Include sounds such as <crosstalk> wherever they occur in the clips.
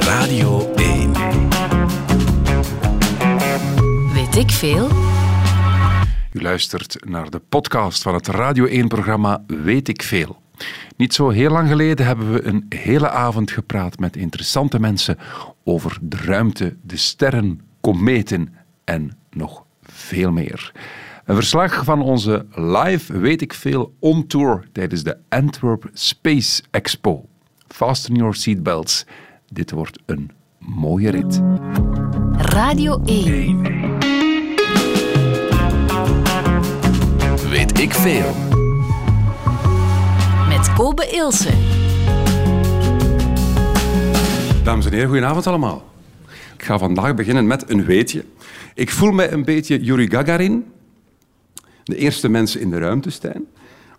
Radio 1. Weet ik veel? U luistert naar de podcast van het Radio 1-programma Weet ik Veel. Niet zo heel lang geleden hebben we een hele avond gepraat met interessante mensen over de ruimte, de sterren, kometen en nog veel meer. Een verslag van onze live Weet ik Veel on tour tijdens de Antwerp Space Expo. Fasten your seatbelts. Dit wordt een mooie rit. Radio 1. Weet ik veel. Met Kobe Ilse. Dames en heren, goedenavond allemaal. Ik ga vandaag beginnen met een weetje. Ik voel mij een beetje Yuri Gagarin, de eerste mens in de ruimtestijn.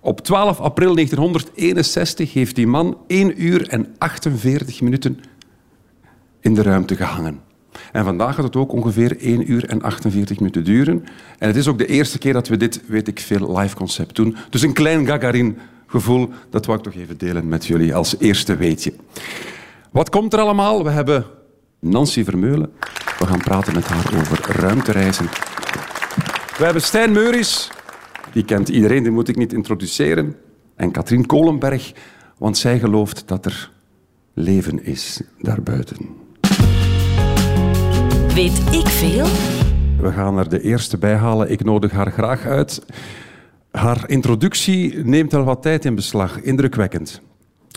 Op 12 april 1961 heeft die man 1 uur en 48 minuten in de ruimte gehangen. En vandaag gaat het ook ongeveer 1 uur en 48 minuten duren. En het is ook de eerste keer dat we dit, weet ik veel, live concept doen. Dus een klein Gagarin-gevoel, dat wou ik toch even delen met jullie als eerste weetje. Wat komt er allemaal? We hebben Nancy Vermeulen. We gaan praten met haar over ruimtereizen. We hebben Stijn Meuris. Die kent iedereen, die moet ik niet introduceren. En Katrien Kolenberg, want zij gelooft dat er leven is daarbuiten. Weet ik veel? We gaan er de eerste bij halen. Ik nodig haar graag uit. Haar introductie neemt al wat tijd in beslag. Indrukwekkend.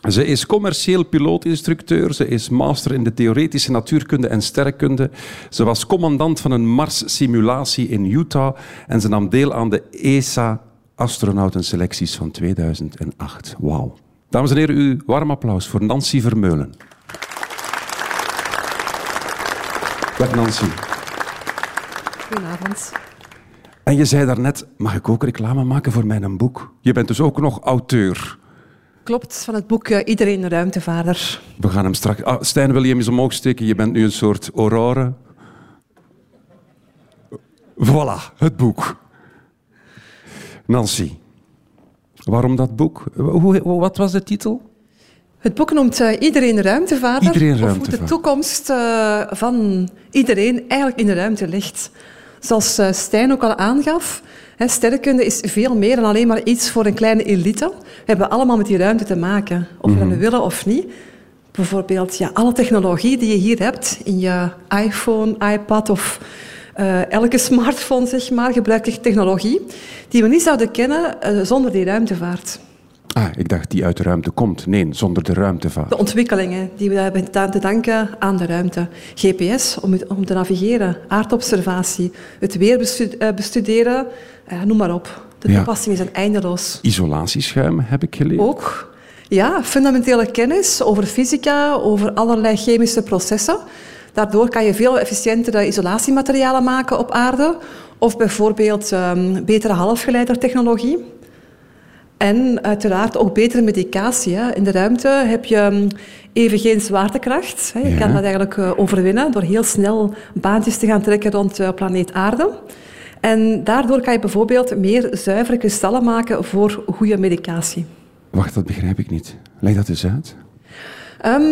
Ze is commercieel pilootinstructeur. Ze is master in de theoretische natuurkunde en sterrenkunde. Ze was commandant van een Mars-simulatie in Utah. En ze nam deel aan de ESA-astronautenselecties van 2008. Wauw. Dames en heren, uw warm applaus voor Nancy Vermeulen. Dag Nancy. Goedenavond. En je zei daarnet, mag ik ook reclame maken voor mijn boek? Je bent dus ook nog auteur. Klopt, van het boek eh, Iedereen een ruimtevader. We gaan hem straks... Ah, Stijn, wil je hem eens omhoog steken? Je bent nu een soort aurore. Voilà, het boek. Nancy, waarom dat boek? Hoe, wat was de titel? Het boek noemt eh, Iedereen een ruimtevader. Iedereen Of hoe de toekomst eh, van iedereen eigenlijk in de ruimte ligt. Zoals eh, Stijn ook al aangaf, hè, sterrenkunde is veel meer dan alleen maar iets voor een kleine elite. We hebben allemaal met die ruimte te maken, of we dat willen of niet. Bijvoorbeeld ja, alle technologie die je hier hebt in je iPhone, iPad of eh, elke <laughs> smartphone, zeg maar, gebruikt technologie die we niet zouden kennen eh, zonder die ruimtevaart. Ah, ik dacht die uit de ruimte komt. Nee, zonder de ruimtevaart. De ontwikkelingen die we hebben te danken aan de ruimte. GPS om, om te navigeren, aardobservatie, het weer eh, bestuderen, eh, noem maar op. De Ja. toepassingen zijn eindeloos. Isolatieschuim heb ik geleerd. Ook ja, fundamentele kennis over fysica, over allerlei chemische processen. Daardoor kan je veel efficiëntere isolatiematerialen maken op aarde. Of bijvoorbeeld ehm, betere halfgeleidertechnologie. En uiteraard ook betere medicatie. Hè. In de ruimte heb je ehm, even geen zwaartekracht. Hè. Je Ja. kan dat eigenlijk eh, overwinnen door heel snel baantjes te gaan trekken rond de planeet Aarde. En daardoor kan je bijvoorbeeld meer zuivere kristallen maken voor goede medicatie. Wacht, dat begrijp ik niet. Leg dat eens uit. Ehm,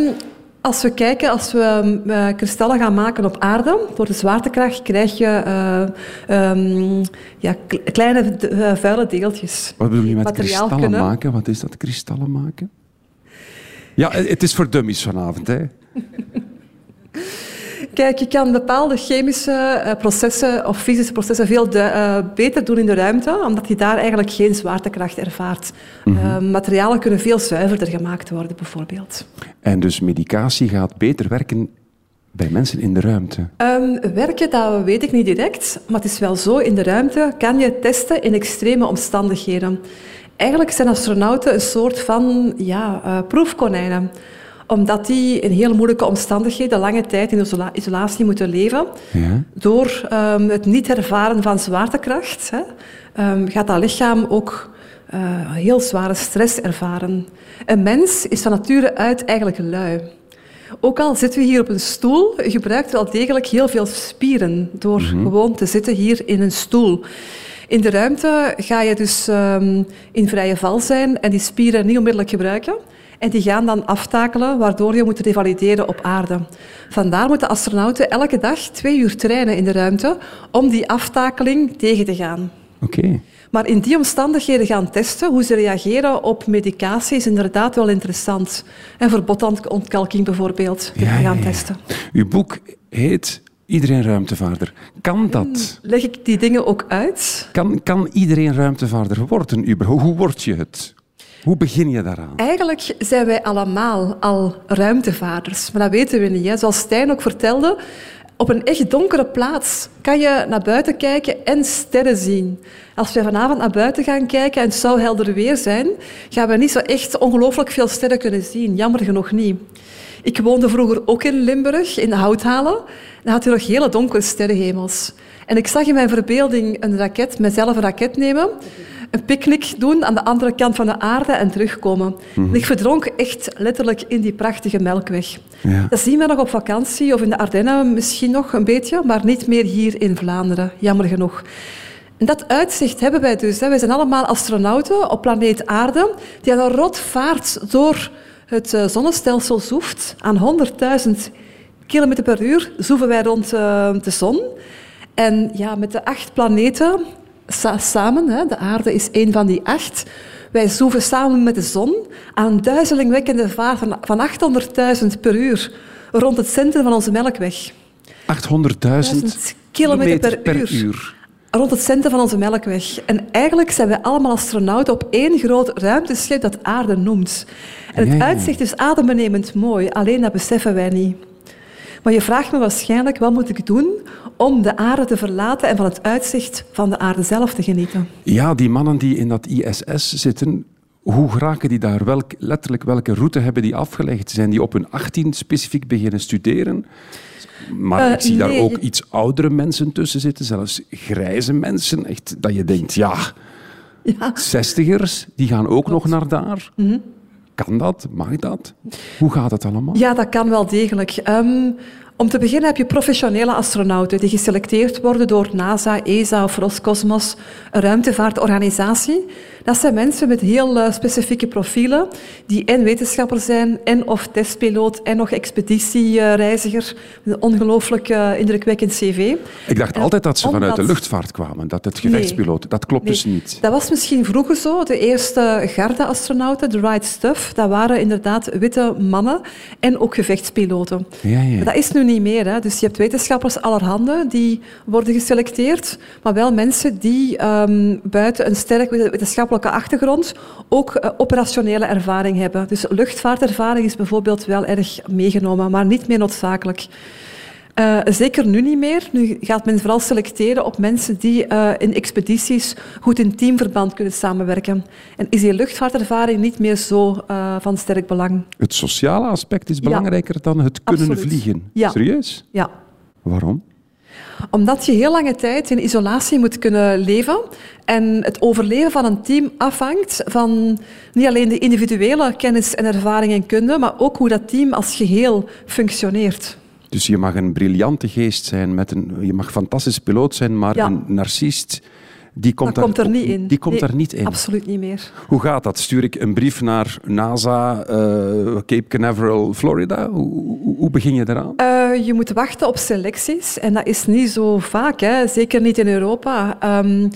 als we kijken, als we ehm, eh, kristallen gaan maken op aarde, door de zwaartekracht krijg je eh, ehm, ja, kle- kleine eh, vuile deeltjes. Wat bedoel je met kristallen kunnen. maken? Wat is dat, kristallen maken? Ja, het is voor dummies vanavond, hè. <laughs> Kijk, je kan bepaalde chemische eh, processen of fysische processen veel de- eh, beter doen in de ruimte, omdat je daar eigenlijk geen zwaartekracht ervaart. Eh, materialen kunnen veel zuiverder gemaakt worden, bijvoorbeeld. En dus medicatie gaat beter werken bij mensen in de ruimte. Ehm, werken, dat weet ik niet direct, maar het is wel zo, in de ruimte kan je testen in extreme omstandigheden. Eigenlijk zijn astronauten een soort van ja, proefkonijnen omdat die in heel moeilijke omstandigheden lange tijd in isola- isolatie moeten leven. Ja? Door ehm, het niet ervaren van zwaartekracht hè, ehm, gaat dat lichaam ook eh, heel zware stress ervaren. Een mens is van nature uit eigenlijk lui. Ook al zitten we hier op een stoel, je gebruikt wel degelijk heel veel spieren door gewoon te zitten hier in een stoel. In de ruimte ga je dus ehm, in vrije val zijn en die spieren niet onmiddellijk gebruiken. En die gaan dan aftakelen, waardoor je moet revalideren op aarde. Vandaar moeten astronauten elke dag twee uur trainen in de ruimte om die aftakeling tegen te gaan. Oké. Maar in die omstandigheden gaan testen hoe ze reageren op medicatie is inderdaad wel interessant. En voor botontkalking bijvoorbeeld Ja, ja, gaan ja. testen. Uw boek heet Iedereen ruimtevaarder. Kan dat? Leg ik die dingen ook uit? Kan, kan iedereen ruimtevaarder worden? überhaupt? Hoe word je het? Hoe begin je daaraan? Eigenlijk zijn wij allemaal al ruimtevaarders, maar dat weten we niet. Hè. Zoals Stijn ook vertelde, op een echt donkere plaats kan je naar buiten kijken en sterren zien. Als we vanavond naar buiten gaan kijken en het zou helder weer zijn, gaan we niet zo echt ongelooflijk veel sterren kunnen zien. Jammer genoeg niet. Ik woonde vroeger ook in Limburg, in Houthalen. Dan had je nog hele donkere sterrenhemels. En ik zag in mijn verbeelding een raket, mezelf een raket nemen, een picknick doen aan de andere kant van de aarde en terugkomen. En ik verdronk echt letterlijk in die prachtige melkweg. Ja. Dat zien we nog op vakantie of in de Ardennen misschien nog een beetje, maar niet meer hier in Vlaanderen, jammer genoeg. En dat uitzicht hebben wij dus. Hè. Wij zijn allemaal astronauten op planeet Aarde die aan een rotvaart door het eh, zonnestelsel zoeft. Aan 100.000 km per uur zoeven wij rond eh, de zon. En ja, met de acht planeten samen, hè, de aarde is één van die acht, wij zoeven samen met de zon aan een duizelingwekkende vaart van, van 800.000 per uur rond het centrum van onze melkweg. 800.000 kilometer per uur. uur. Rond het centrum van onze melkweg. En eigenlijk zijn wij allemaal astronauten op één groot ruimteschip dat aarde noemt. En het ja. uitzicht is adembenemend mooi, alleen dat beseffen wij niet. Maar je vraagt me waarschijnlijk, wat moet ik doen om de aarde te verlaten en van het uitzicht van de aarde zelf te genieten? Ja, die mannen die in dat ISS zitten, hoe geraken die daar? Welk, letterlijk, welke route hebben die afgelegd? Zijn die op hun 18 specifiek beginnen studeren? Maar Eh, ik zie daar ook je- iets oudere mensen tussen zitten, zelfs grijze mensen. Echt, dat je denkt, ja, Ja. zestigers, die gaan ook nog naar daar. Mhm. Kan dat? Mag dat? Hoe gaat het allemaal? Ja, dat kan wel degelijk. Ehm, om te beginnen heb je professionele astronauten die geselecteerd worden door NASA, ESA of Roscosmos, een ruimtevaartorganisatie. Dat zijn mensen met heel eh, specifieke profielen, die en wetenschapper zijn, en of testpiloot, en nog expeditiereiziger. Een ongelooflijk eh, indrukwekkend cv. Ik dacht En altijd dat ze vanuit de luchtvaart kwamen, dat het gevechtspiloten. Dat klopt dus niet. Dat was misschien vroeger zo. De eerste garde-astronauten, de Right Stuff, dat waren inderdaad witte mannen en ook gevechtspiloten. Ja, ja. Maar dat is nu niet meer. Hè. Dus je hebt wetenschappers allerhande die worden geselecteerd, maar wel mensen die ehm, buiten een sterk wetenschappelijke achtergrond ook eh, operationele ervaring hebben. Dus luchtvaartervaring is bijvoorbeeld wel erg meegenomen, maar niet meer noodzakelijk. Eh, zeker nu niet meer. Nu gaat men vooral selecteren op mensen die eh, in expedities goed in teamverband kunnen samenwerken. En is die luchtvaartervaring niet meer zo van sterk belang? Het sociale aspect is belangrijker dan het kunnen Absoluut. vliegen. Ja. Serieus? Ja. Waarom? Omdat je heel lange tijd in isolatie moet kunnen leven. En het overleven van een team afhangt van niet alleen de individuele kennis en ervaring en kunde, maar ook hoe dat team als geheel functioneert. Dus je mag een briljante geest zijn, met een, je mag fantastisch piloot zijn, maar Ja. een narcist, die komt, dat komt daar, er niet in. Die komt Nee, daar niet in. Absoluut niet meer. Hoe gaat dat? Stuur ik een brief naar NASA, eh, Cape Canaveral, Florida? Hoe, hoe, hoe begin je daaraan? Eh, je moet wachten op selecties en dat is niet zo vaak, hè. zeker niet in Europa. Ehm,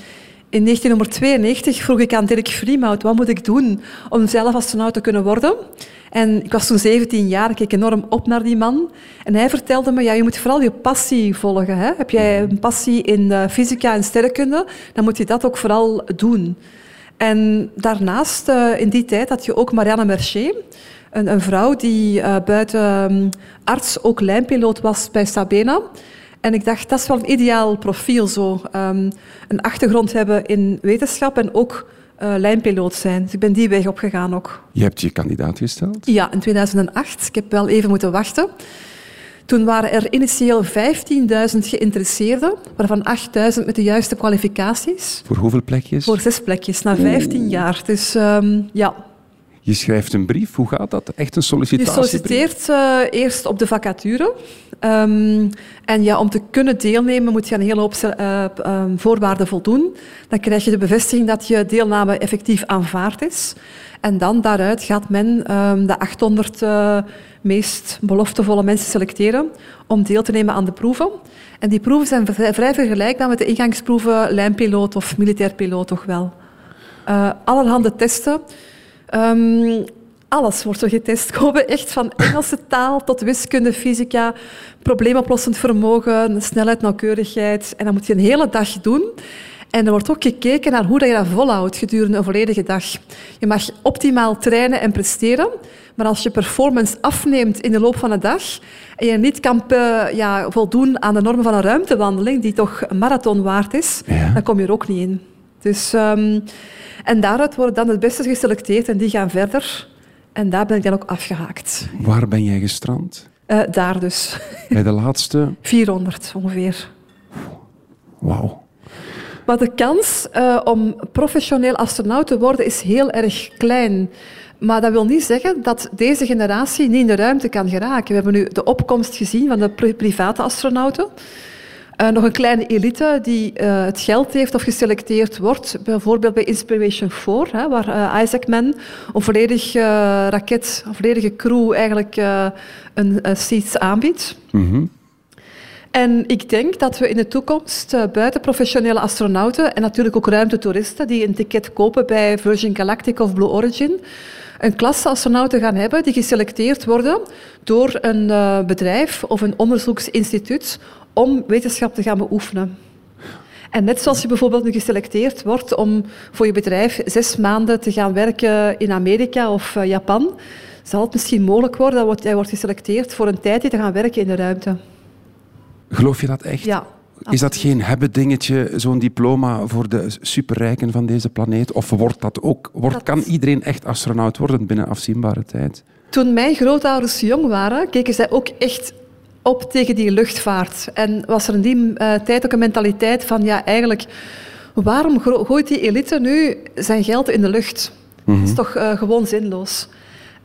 in 1992 vroeg ik aan Dirk Vriemhout, wat moet ik doen om zelf astronaut te kunnen worden? En ik was toen 17 jaar, ik keek enorm op naar die man. En hij vertelde me, ja, je moet vooral je passie volgen. Hè? Heb jij een passie in eh, fysica en sterrenkunde, dan moet je dat ook vooral doen. En daarnaast, eh, in die tijd, had je ook Marianne Mercier, een, een vrouw die eh, buiten ehm, arts ook lijnpiloot was bij Sabena. En ik dacht, dat is wel een ideaal profiel zo. Ehm, een achtergrond hebben in wetenschap en ook eh, lijnpiloot zijn. Dus ik ben die weg opgegaan ook. Je hebt je kandidaat gesteld. Ja, in 2008. Ik heb wel even moeten wachten. Toen waren er initieel 15.000 geïnteresseerden, waarvan 8.000 met de juiste kwalificaties. Voor hoeveel plekjes? Voor zes plekjes, na 15 jaar. Dus ehm, ja, Je schrijft een brief, hoe gaat dat? Echt een Je sollicitatiebrief? solliciteert eh, eerst op de vacature. Ehm, en ja, om te kunnen deelnemen moet je aan een hele hoop eh, ehm, voorwaarden voldoen. Dan krijg je de bevestiging dat je deelname effectief aanvaard is. En dan daaruit gaat men ehm, de 800 eh, meest beloftevolle mensen selecteren om deel te nemen aan de proeven. En die proeven zijn vrij, vergelijkbaar met de ingangsproeven lijnpiloot of militair piloot toch wel. Allerhande testen. Ehm, alles wordt er getest. <laughs> Komen echt van Engelse taal tot wiskunde, fysica, probleemoplossend vermogen, snelheid, nauwkeurigheid. En dat moet je een hele dag doen. En er wordt ook gekeken naar hoe dat je dat volhoudt gedurende een volledige dag. Je mag optimaal trainen en presteren, maar als je performance afneemt in de loop van de dag en je niet kan eh, ja, voldoen aan de normen van een ruimtewandeling, die toch een marathon waard is, Ja. dan kom je er ook niet in. Dus, ehm, en daaruit worden dan het beste geselecteerd en die gaan verder. En daar ben ik dan ook afgehaakt. Waar ben jij gestrand? Eh, daar dus. <laughs> Bij de laatste? 400 ongeveer. Wauw. Maar de kans eh, om professioneel astronaut te worden is heel erg klein. Maar dat wil niet zeggen dat deze generatie niet in de ruimte kan geraken. We hebben nu de opkomst gezien van de pri- private astronauten. Eh, nog een kleine elite die eh, het geld heeft of geselecteerd wordt. Bijvoorbeeld bij Inspiration 4, hè, waar eh, Isaac Man een volledig raket, een volledige crew eigenlijk een seats aanbiedt. Mhm. En ik denk dat we in de toekomst buiten professionele astronauten en natuurlijk ook ruimtetoeristen die een ticket kopen bij Virgin Galactic of Blue Origin, een klasse astronauten gaan hebben die geselecteerd worden door een bedrijf of een onderzoeksinstituut om wetenschap te gaan beoefenen. En net zoals je bijvoorbeeld nu geselecteerd wordt om voor je bedrijf zes maanden te gaan werken in Amerika of eh, Japan, zal het misschien mogelijk worden dat jij wordt geselecteerd voor een tijdje te gaan werken in de ruimte. Geloof je dat echt? Ja. Is dat geen hebben dingetje, zo'n diploma voor de superrijken van deze planeet? Of wordt dat ook, wordt, Dat- kan iedereen echt astronaut worden binnen afzienbare tijd? Toen mijn grootouders jong waren, keken zij ook echt op tegen die luchtvaart. En was er in die eh, tijd ook een mentaliteit van, ja, eigenlijk, waarom gooit die elite nu zijn geld in de lucht? Dat is toch eh, gewoon zinloos.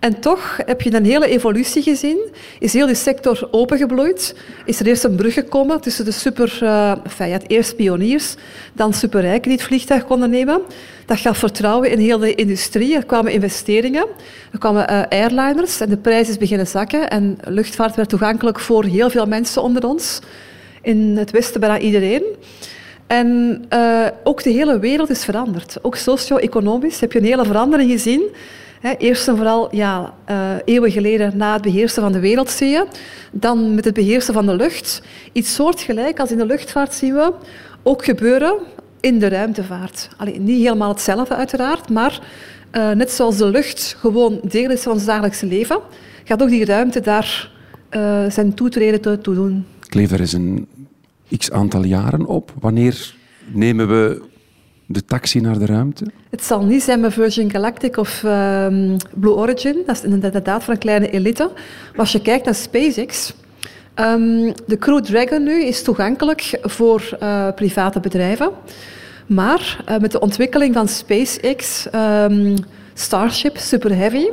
En toch heb je een hele evolutie gezien. Is heel die sector opengebloeid. Is er eerst een brug gekomen tussen de super... eh enfin, eerst pioniers, dan superrijken die het vliegtuig konden nemen. Dat gaf vertrouwen in heel de industrie. Er kwamen investeringen. Er kwamen eh, airliners en de prijs is beginnen zakken. En luchtvaart werd toegankelijk voor heel veel mensen onder ons. In het Westen bijna iedereen. En eh, ook de hele wereld is veranderd. Ook socio-economisch heb je een hele verandering gezien. Eerst en vooral ja, eh, eeuwen geleden na het beheersen van de wereldzeeën. Dan met het beheersen van de lucht. Iets soortgelijk als in de luchtvaart zien we ook gebeuren in de ruimtevaart. Allee, niet helemaal hetzelfde uiteraard, maar eh, net zoals de lucht gewoon deel is van ons dagelijkse leven, gaat ook die ruimte daar eh, zijn toetreden toe toe doen. Ik leef er eens een x aantal jaren op. Wanneer nemen we de taxi naar de ruimte? Het zal niet zijn met Virgin Galactic of ehm, Blue Origin. Dat is inderdaad van een kleine elite. Maar als je kijkt naar SpaceX... ehm, de Crew Dragon nu is toegankelijk voor eh, private bedrijven. Maar eh, met de ontwikkeling van SpaceX, ehm, Starship, Super Heavy,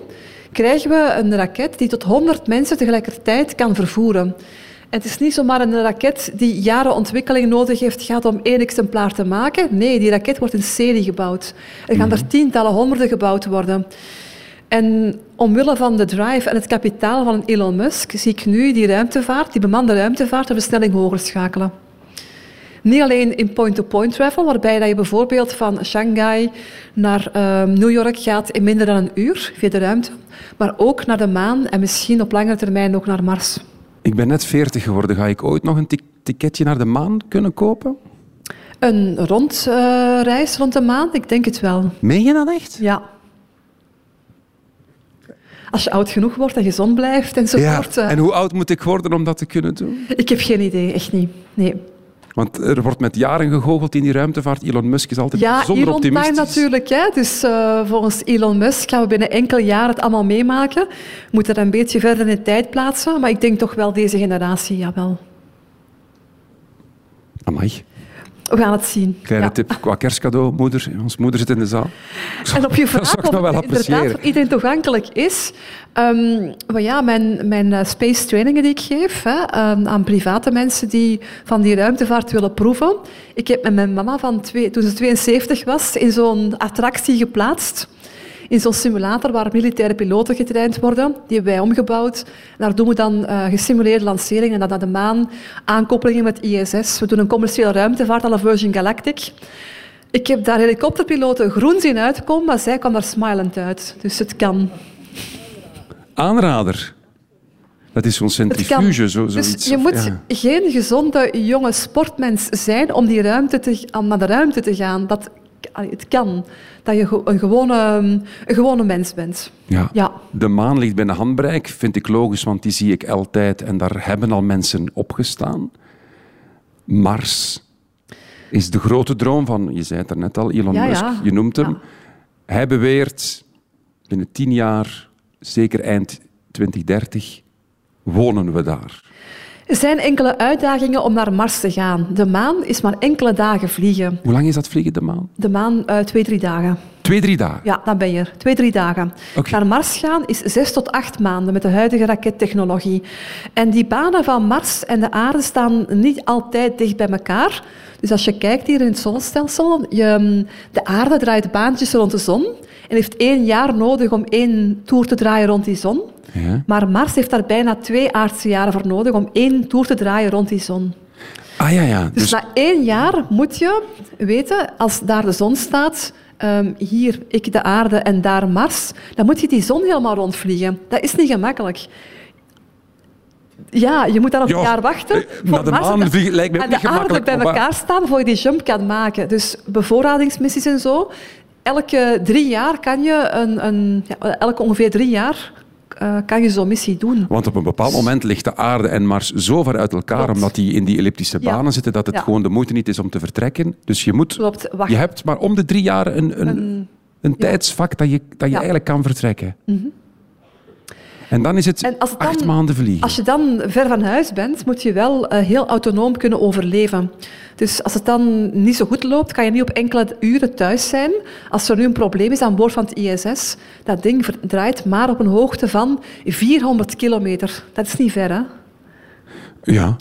krijgen we een raket die tot 100 mensen tegelijkertijd kan vervoeren. Het is niet zomaar een raket die jaren ontwikkeling nodig heeft gehad om één exemplaar te maken. Nee, die raket wordt in serie gebouwd. Er gaan er tientallen, honderden gebouwd worden. En omwille van de drive en het kapitaal van Elon Musk zie ik nu die ruimtevaart, die bemande ruimtevaart, een versnelling hoger schakelen. Niet alleen in point-to-point travel, waarbij dat je bijvoorbeeld van Shanghai naar ehm, New York gaat in minder dan een uur via de ruimte, maar ook naar de maan en misschien op langere termijn ook naar Mars. Ik ben net 40 geworden. Ga ik ooit nog een tik- ticketje naar de maan kunnen kopen? Een rondreis rond de maan, ik denk het wel. Meen je dat echt? Ja. Als je oud genoeg wordt en gezond blijft enzovoort. eh, En hoe oud moet ik worden om dat te kunnen doen? Ik heb geen idee, echt niet. Nee. Want er wordt met jaren gegoocheld in die ruimtevaart. Elon Musk is altijd Ja, bijzonder Elon optimistisch. natuurlijk. Hè. Dus eh, volgens Elon Musk gaan we binnen enkele jaren het allemaal meemaken. We moeten dat een beetje verder in de tijd plaatsen. Maar ik denk toch wel deze generatie, jawel. Amai. We gaan het zien. Kleine Ja. tip qua kerstcadeau, moeder. Ons moeder zit in de zaal. <laughs> En op je vraag of wel inderdaad voor iedereen toegankelijk is. ehm, maar ja, mijn, mijn eh, space trainingen die ik geef hè, ehm, aan private mensen die van die ruimtevaart willen proeven. Ik heb met mijn mama van twee, toen ze 72 was in zo'n attractie geplaatst. In zo'n simulator waar militaire piloten getraind worden. Die hebben wij omgebouwd. Daar doen we dan eh, gesimuleerde lanceringen dan naar de maan, aankoppelingen met ISS. We doen een commerciële ruimtevaart aan de Virgin Galactic. Ik heb daar helikopterpiloten groen zien uitkomen, maar zij kwam daar smilend uit. Dus het kan. Aanrader. Dat is zo'n centrifuge, zo, dus je moet ja. geen gezonde jonge sportmens zijn om, die ruimte te, om naar de ruimte te gaan. Dat, het kan. Dat je een gewone, een gewone mens bent. Ja. Ja. De maan ligt binnen handbereik, vind ik logisch, want die zie ik altijd en daar hebben al mensen opgestaan. Mars is de grote droom van, je zei het er net al, Elon Ja, Musk, ja. je noemt hem. Hij beweert, binnen tien jaar, zeker eind 2030, wonen we daar. Er zijn enkele uitdagingen om naar Mars te gaan. De maan is maar enkele dagen vliegen. Hoe lang is dat vliegen, de maan? De maan eh, twee, drie dagen. Twee, drie dagen. Ja, dan ben je er. Twee, drie dagen. Naar Mars gaan is zes tot acht maanden met de huidige rakettechnologie. En die banen van Mars en de aarde staan niet altijd dicht bij elkaar. Dus als je kijkt hier in het zonnestelsel, je, de aarde draait baantjes rond de zon en heeft één jaar nodig om één toer te draaien rond die zon. Ja. Maar Mars heeft daar bijna twee aardse jaren voor nodig om één toer te draaien rond die zon. Ah ja, ja. Dus, Dus, na één jaar moet je weten, als daar de zon staat, ehm, hier ik de aarde en daar Mars, dan moet je die zon helemaal rondvliegen. Dat is niet gemakkelijk. Ja, je moet nog Ja, een jaar wachten. eh, voor naar de Mars maan en vliegen lijkt niet de aarde bij elkaar staan voor je die jump kan maken. Dus bevoorradingsmissies en zo. Elke drie jaar kan je een, een ja, elke ongeveer drie jaar eh, kan je zo'n missie doen. want op een bepaald moment ligt de aarde en Mars zo ver uit elkaar, Klopt. omdat die in die elliptische Ja. banen zitten, dat het Ja. gewoon de moeite niet is om te vertrekken. Dus je moet... Klopt, wacht. Je hebt maar om de drie jaar een, een, een, tijdsvak dat je, dat je. Mhm. eigenlijk kan vertrekken. En dan is het, En als het acht dan- maanden vliegen. Als je dan ver van huis bent, moet je wel eh, heel autonoom kunnen overleven. Dus als het dan niet zo goed loopt, kan je niet op enkele uren thuis zijn. Als er nu een probleem is aan boord van het ISS, dat ding draait maar op een hoogte van 400 kilometer. Dat is niet ver, hè? Ja.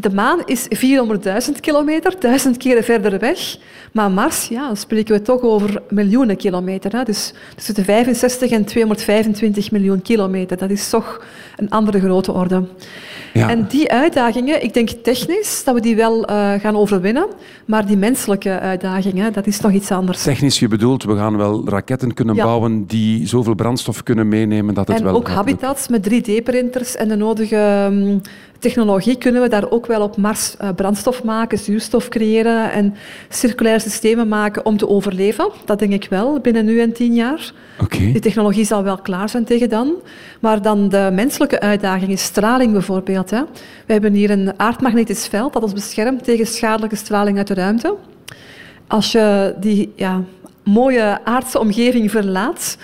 De maan is 400.000 kilometer, duizend keren verder weg. Maar Mars, ja, dan spreken we toch over miljoenen kilometer. Hè? Dus tussen de 65 en 225 miljoen kilometer. Dat is toch een andere grote orde. Ja. En die uitdagingen, ik denk technisch dat we die wel eh, gaan overwinnen. Maar die menselijke uitdagingen, dat is nog iets anders. Technisch, je bedoelt, we gaan wel raketten kunnen Ja. bouwen die zoveel brandstof kunnen meenemen dat het En wel ook gaat lukken. habitats met 3D-printers en de nodige ehm, technologie kunnen we daar ook wel op Mars eh, brandstof maken, zuurstof creëren en circulaire systemen maken om te overleven. Dat denk ik wel, binnen nu en tien jaar. Die technologie zal wel klaar zijn tegen dan. Maar dan de menselijke uitdaging is straling bijvoorbeeld. Hè. We hebben hier een aardmagnetisch veld dat ons beschermt tegen schadelijke straling uit de ruimte. Als je die ja, mooie aardse omgeving verlaat,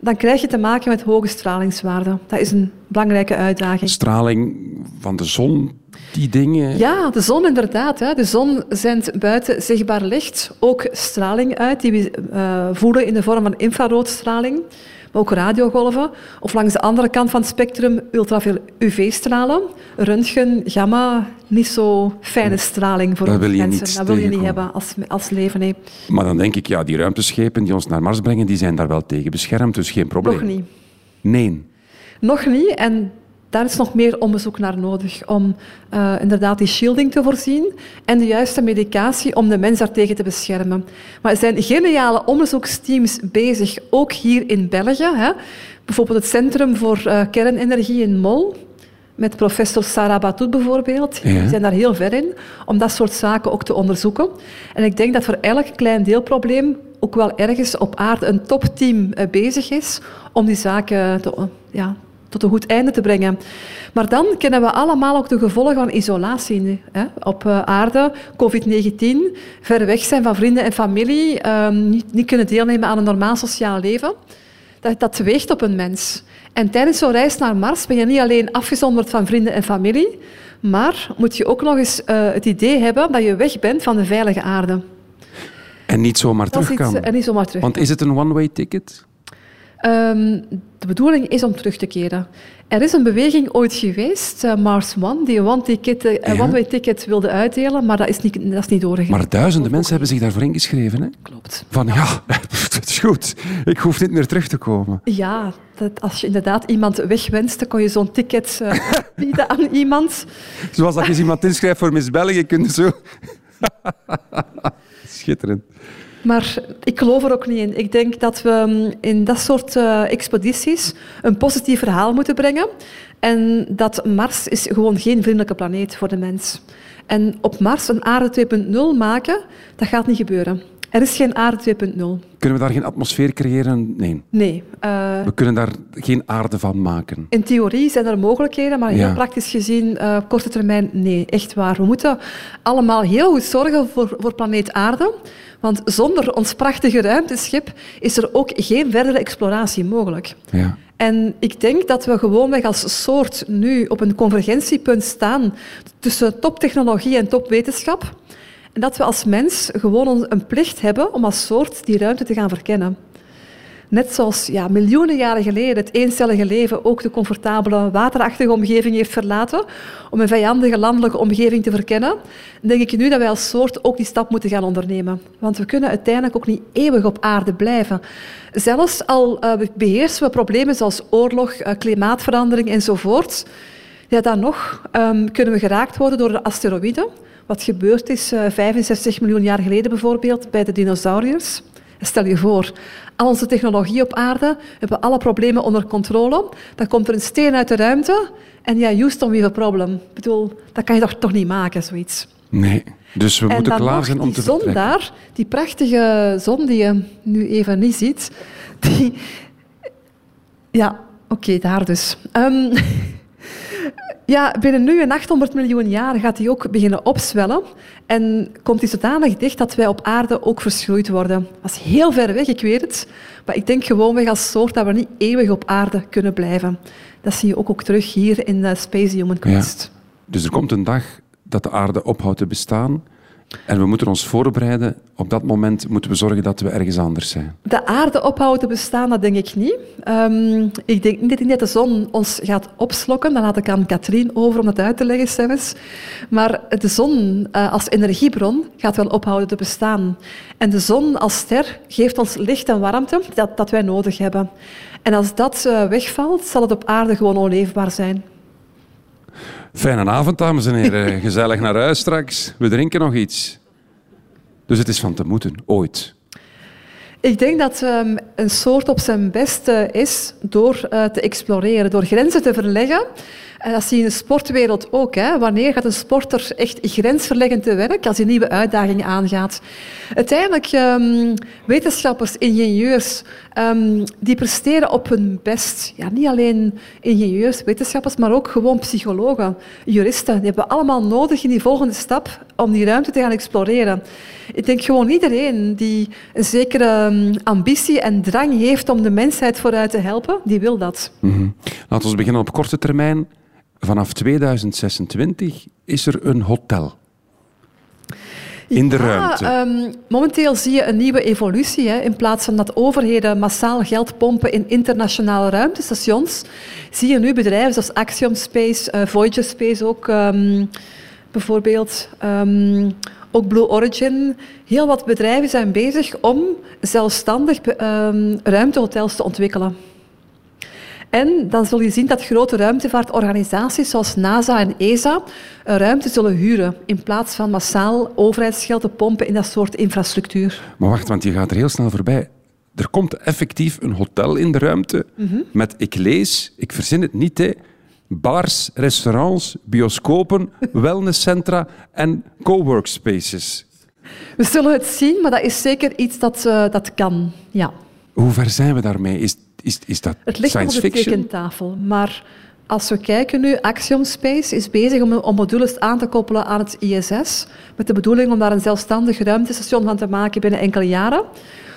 dan krijg je te maken met hoge stralingswaarden. Dat is een belangrijke uitdaging. Straling van de zon, die dingen. Ja, de zon inderdaad. Hè. De zon zendt buiten zichtbaar licht ook straling uit die we eh, voelen in de vorm van infraroodstraling, maar ook radiogolven. Of langs de andere kant van het spectrum ultraveel UV-stralen, röntgen, gamma, niet zo fijne straling voor Dat ons mensen. dat wil je niet hebben als, als leven. Nee. Maar dan denk ik, ja, die ruimteschepen die ons naar Mars brengen, die zijn daar wel tegen beschermd, dus geen probleem. Nog niet. Nee. Nog niet. En daar is nog meer onderzoek naar nodig om eh, inderdaad die shielding te voorzien en de juiste medicatie om de mens daartegen te beschermen. Maar er zijn geniale onderzoeksteams bezig, ook hier in België. Hè. Bijvoorbeeld het Centrum voor eh, Kernenergie in Mol, met professor Sarah Batout bijvoorbeeld. Ja. Die zijn daar heel ver in, om dat soort zaken ook te onderzoeken. En ik denk dat voor elk klein deelprobleem ook wel ergens op aarde een topteam eh, bezig is om die zaken te, ja, tot een goed einde te brengen. Maar dan kennen we allemaal ook de gevolgen van isolatie hè, op eh, aarde. COVID-19, ver weg zijn van vrienden en familie, ehm, niet, niet kunnen deelnemen aan een normaal sociaal leven. Dat, dat weegt op een mens. En tijdens zo'n reis naar Mars ben je niet alleen afgezonderd van vrienden en familie, Maar moet je ook nog eens eh, het idee hebben dat je weg bent van de veilige aarde. En niet zomaar terug iets, kan. en niet zomaar terug. Want is het een one-way ticket? Ehm, de bedoeling is om terug te keren. Er is een beweging ooit geweest, eh, Mars One, die een eh, een Ja. one-way ticket wilde uitdelen, maar dat is niet, dat is niet doorgegaan. Maar duizenden mensen hebben zich daarvoor ingeschreven. Hè? Klopt. Van ja, <laughs> het is goed. Ik hoef niet meer terug te komen. Ja, dat als je inderdaad iemand wegwenst, dan kon je zo'n ticket eh, <laughs> bieden aan iemand. Zoals dat je iemand inschrijft voor Miss België, kun je zo... <laughs> Schitterend. Maar ik geloof er ook niet in. Ik denk dat we mm, in dat soort eh, expedities een positief verhaal moeten brengen. En dat Mars is gewoon geen vriendelijke planeet voor de mens. En op Mars een aarde 2.0 maken, dat gaat niet gebeuren. Er is geen aarde 2.0. Kunnen we daar geen atmosfeer creëren? Nee. Nee. eh, We kunnen daar geen aarde van maken. in theorie zijn er mogelijkheden, maar heel Ja. praktisch gezien, op korte termijn, nee, echt waar. We moeten allemaal heel goed zorgen voor, voor planeet Aarde. Want zonder ons prachtige ruimteschip is er ook geen verdere exploratie mogelijk. Ja. En ik denk dat we gewoonweg als soort nu op een convergentiepunt staan tussen toptechnologie en topwetenschap. En dat we als mens gewoon een plicht hebben om als soort die ruimte te gaan verkennen. Net zoals ja, miljoenen jaren geleden het eencellige leven ook de comfortabele waterachtige omgeving heeft verlaten om een vijandige landelijke omgeving te verkennen, denk ik nu dat wij als soort ook die stap moeten gaan ondernemen. Want we kunnen uiteindelijk ook niet eeuwig op aarde blijven. Zelfs al eh, beheersen we problemen zoals oorlog, eh, klimaatverandering enzovoort, ja, dan nog ehm, kunnen we geraakt worden door de asteroïden. Wat gebeurd is eh 65 miljoen jaar geleden bijvoorbeeld bij de dinosauriërs. Stel je voor, al onze technologie op aarde, we hebben alle problemen onder controle. Dan komt er een steen uit de ruimte en ja, Houston, we have a problem. Ik bedoel, dat kan je toch, toch niet maken, zoiets. Nee. Dus we en moeten klaar zijn om die te zon vertrekken. daar, die prachtige zon die je nu even niet ziet. Die... Ja, oké, daar dus. Ehm, <laughs> ja, binnen nu en 800 miljoen jaar gaat die ook beginnen opzwellen. En komt die zodanig dicht dat wij op aarde ook verschroeid worden. Dat is heel ver weg, ik weet het. Maar ik denk gewoonweg als soort dat we niet eeuwig op aarde kunnen blijven. Dat zie je ook, ook terug hier in de Space Human Quest. Dus er komt een dag dat de aarde ophoudt te bestaan. En we moeten ons voorbereiden. Op dat moment moeten we zorgen dat we ergens anders zijn. De aarde ophouden te bestaan, dat denk ik niet. Ehm, ik denk niet dat de zon ons gaat opslokken. Dan laat ik aan Katrien over om dat uit te leggen. Maar de zon eh, als energiebron gaat wel ophouden te bestaan. En de zon als ster geeft ons licht en warmte dat, dat wij nodig hebben. En als dat eh, wegvalt, zal het op aarde gewoon onleefbaar zijn. Fijne avond, dames en heren. <laughs> Gezellig naar huis straks. We drinken nog iets. Dus het is van te moeten, ooit. Ik denk dat ehm, een soort op zijn best eh, is door eh, te exploreren, door grenzen te verleggen. En dat zie je in de sportwereld ook. Hè. Wanneer gaat een sporter echt grensverleggend te werk als hij nieuwe uitdagingen aangaat? Uiteindelijk, ehm, wetenschappers, ingenieurs, ehm, die presteren op hun best. Ja, niet alleen ingenieurs, wetenschappers, maar ook gewoon psychologen, juristen. Die hebben allemaal nodig in die volgende stap om die ruimte te gaan exploreren. Ik denk gewoon iedereen die een zekere ehm, ambitie en drang heeft om de mensheid vooruit te helpen, die wil dat. Mhm. Laten we beginnen op korte termijn. Vanaf 2026 is er een hotel. In de Ja, ruimte. ehm, momenteel zie je een nieuwe evolutie. Hè. In plaats van dat overheden massaal geld pompen in internationale ruimtestations, zie je nu bedrijven zoals Axiom Space, eh, Voyager Space ook, ehm, bijvoorbeeld, ehm, ook Blue Origin. Heel wat bedrijven zijn bezig om zelfstandig ruimtehotels te ontwikkelen. En dan zul je zien dat grote ruimtevaartorganisaties zoals NASA en ESA een ruimte zullen huren in plaats van massaal overheidsgeld te pompen in dat soort infrastructuur. Maar wacht, want je gaat er heel snel voorbij. Er komt effectief een hotel in de ruimte met, ik lees, ik verzin het niet, hè, bars, restaurants, bioscopen, <laughs> wellnesscentra en coworkspaces. We zullen het zien, maar dat is zeker iets dat, eh, dat kan. Ja. Hoe ver zijn we daarmee? Is, is, is dat Het ligt op de fiction? tekentafel. Maar als we kijken nu, Axiom Space is bezig om, om modules aan te koppelen aan het ISS. Met de bedoeling om daar een zelfstandig ruimtestation van te maken binnen enkele jaren.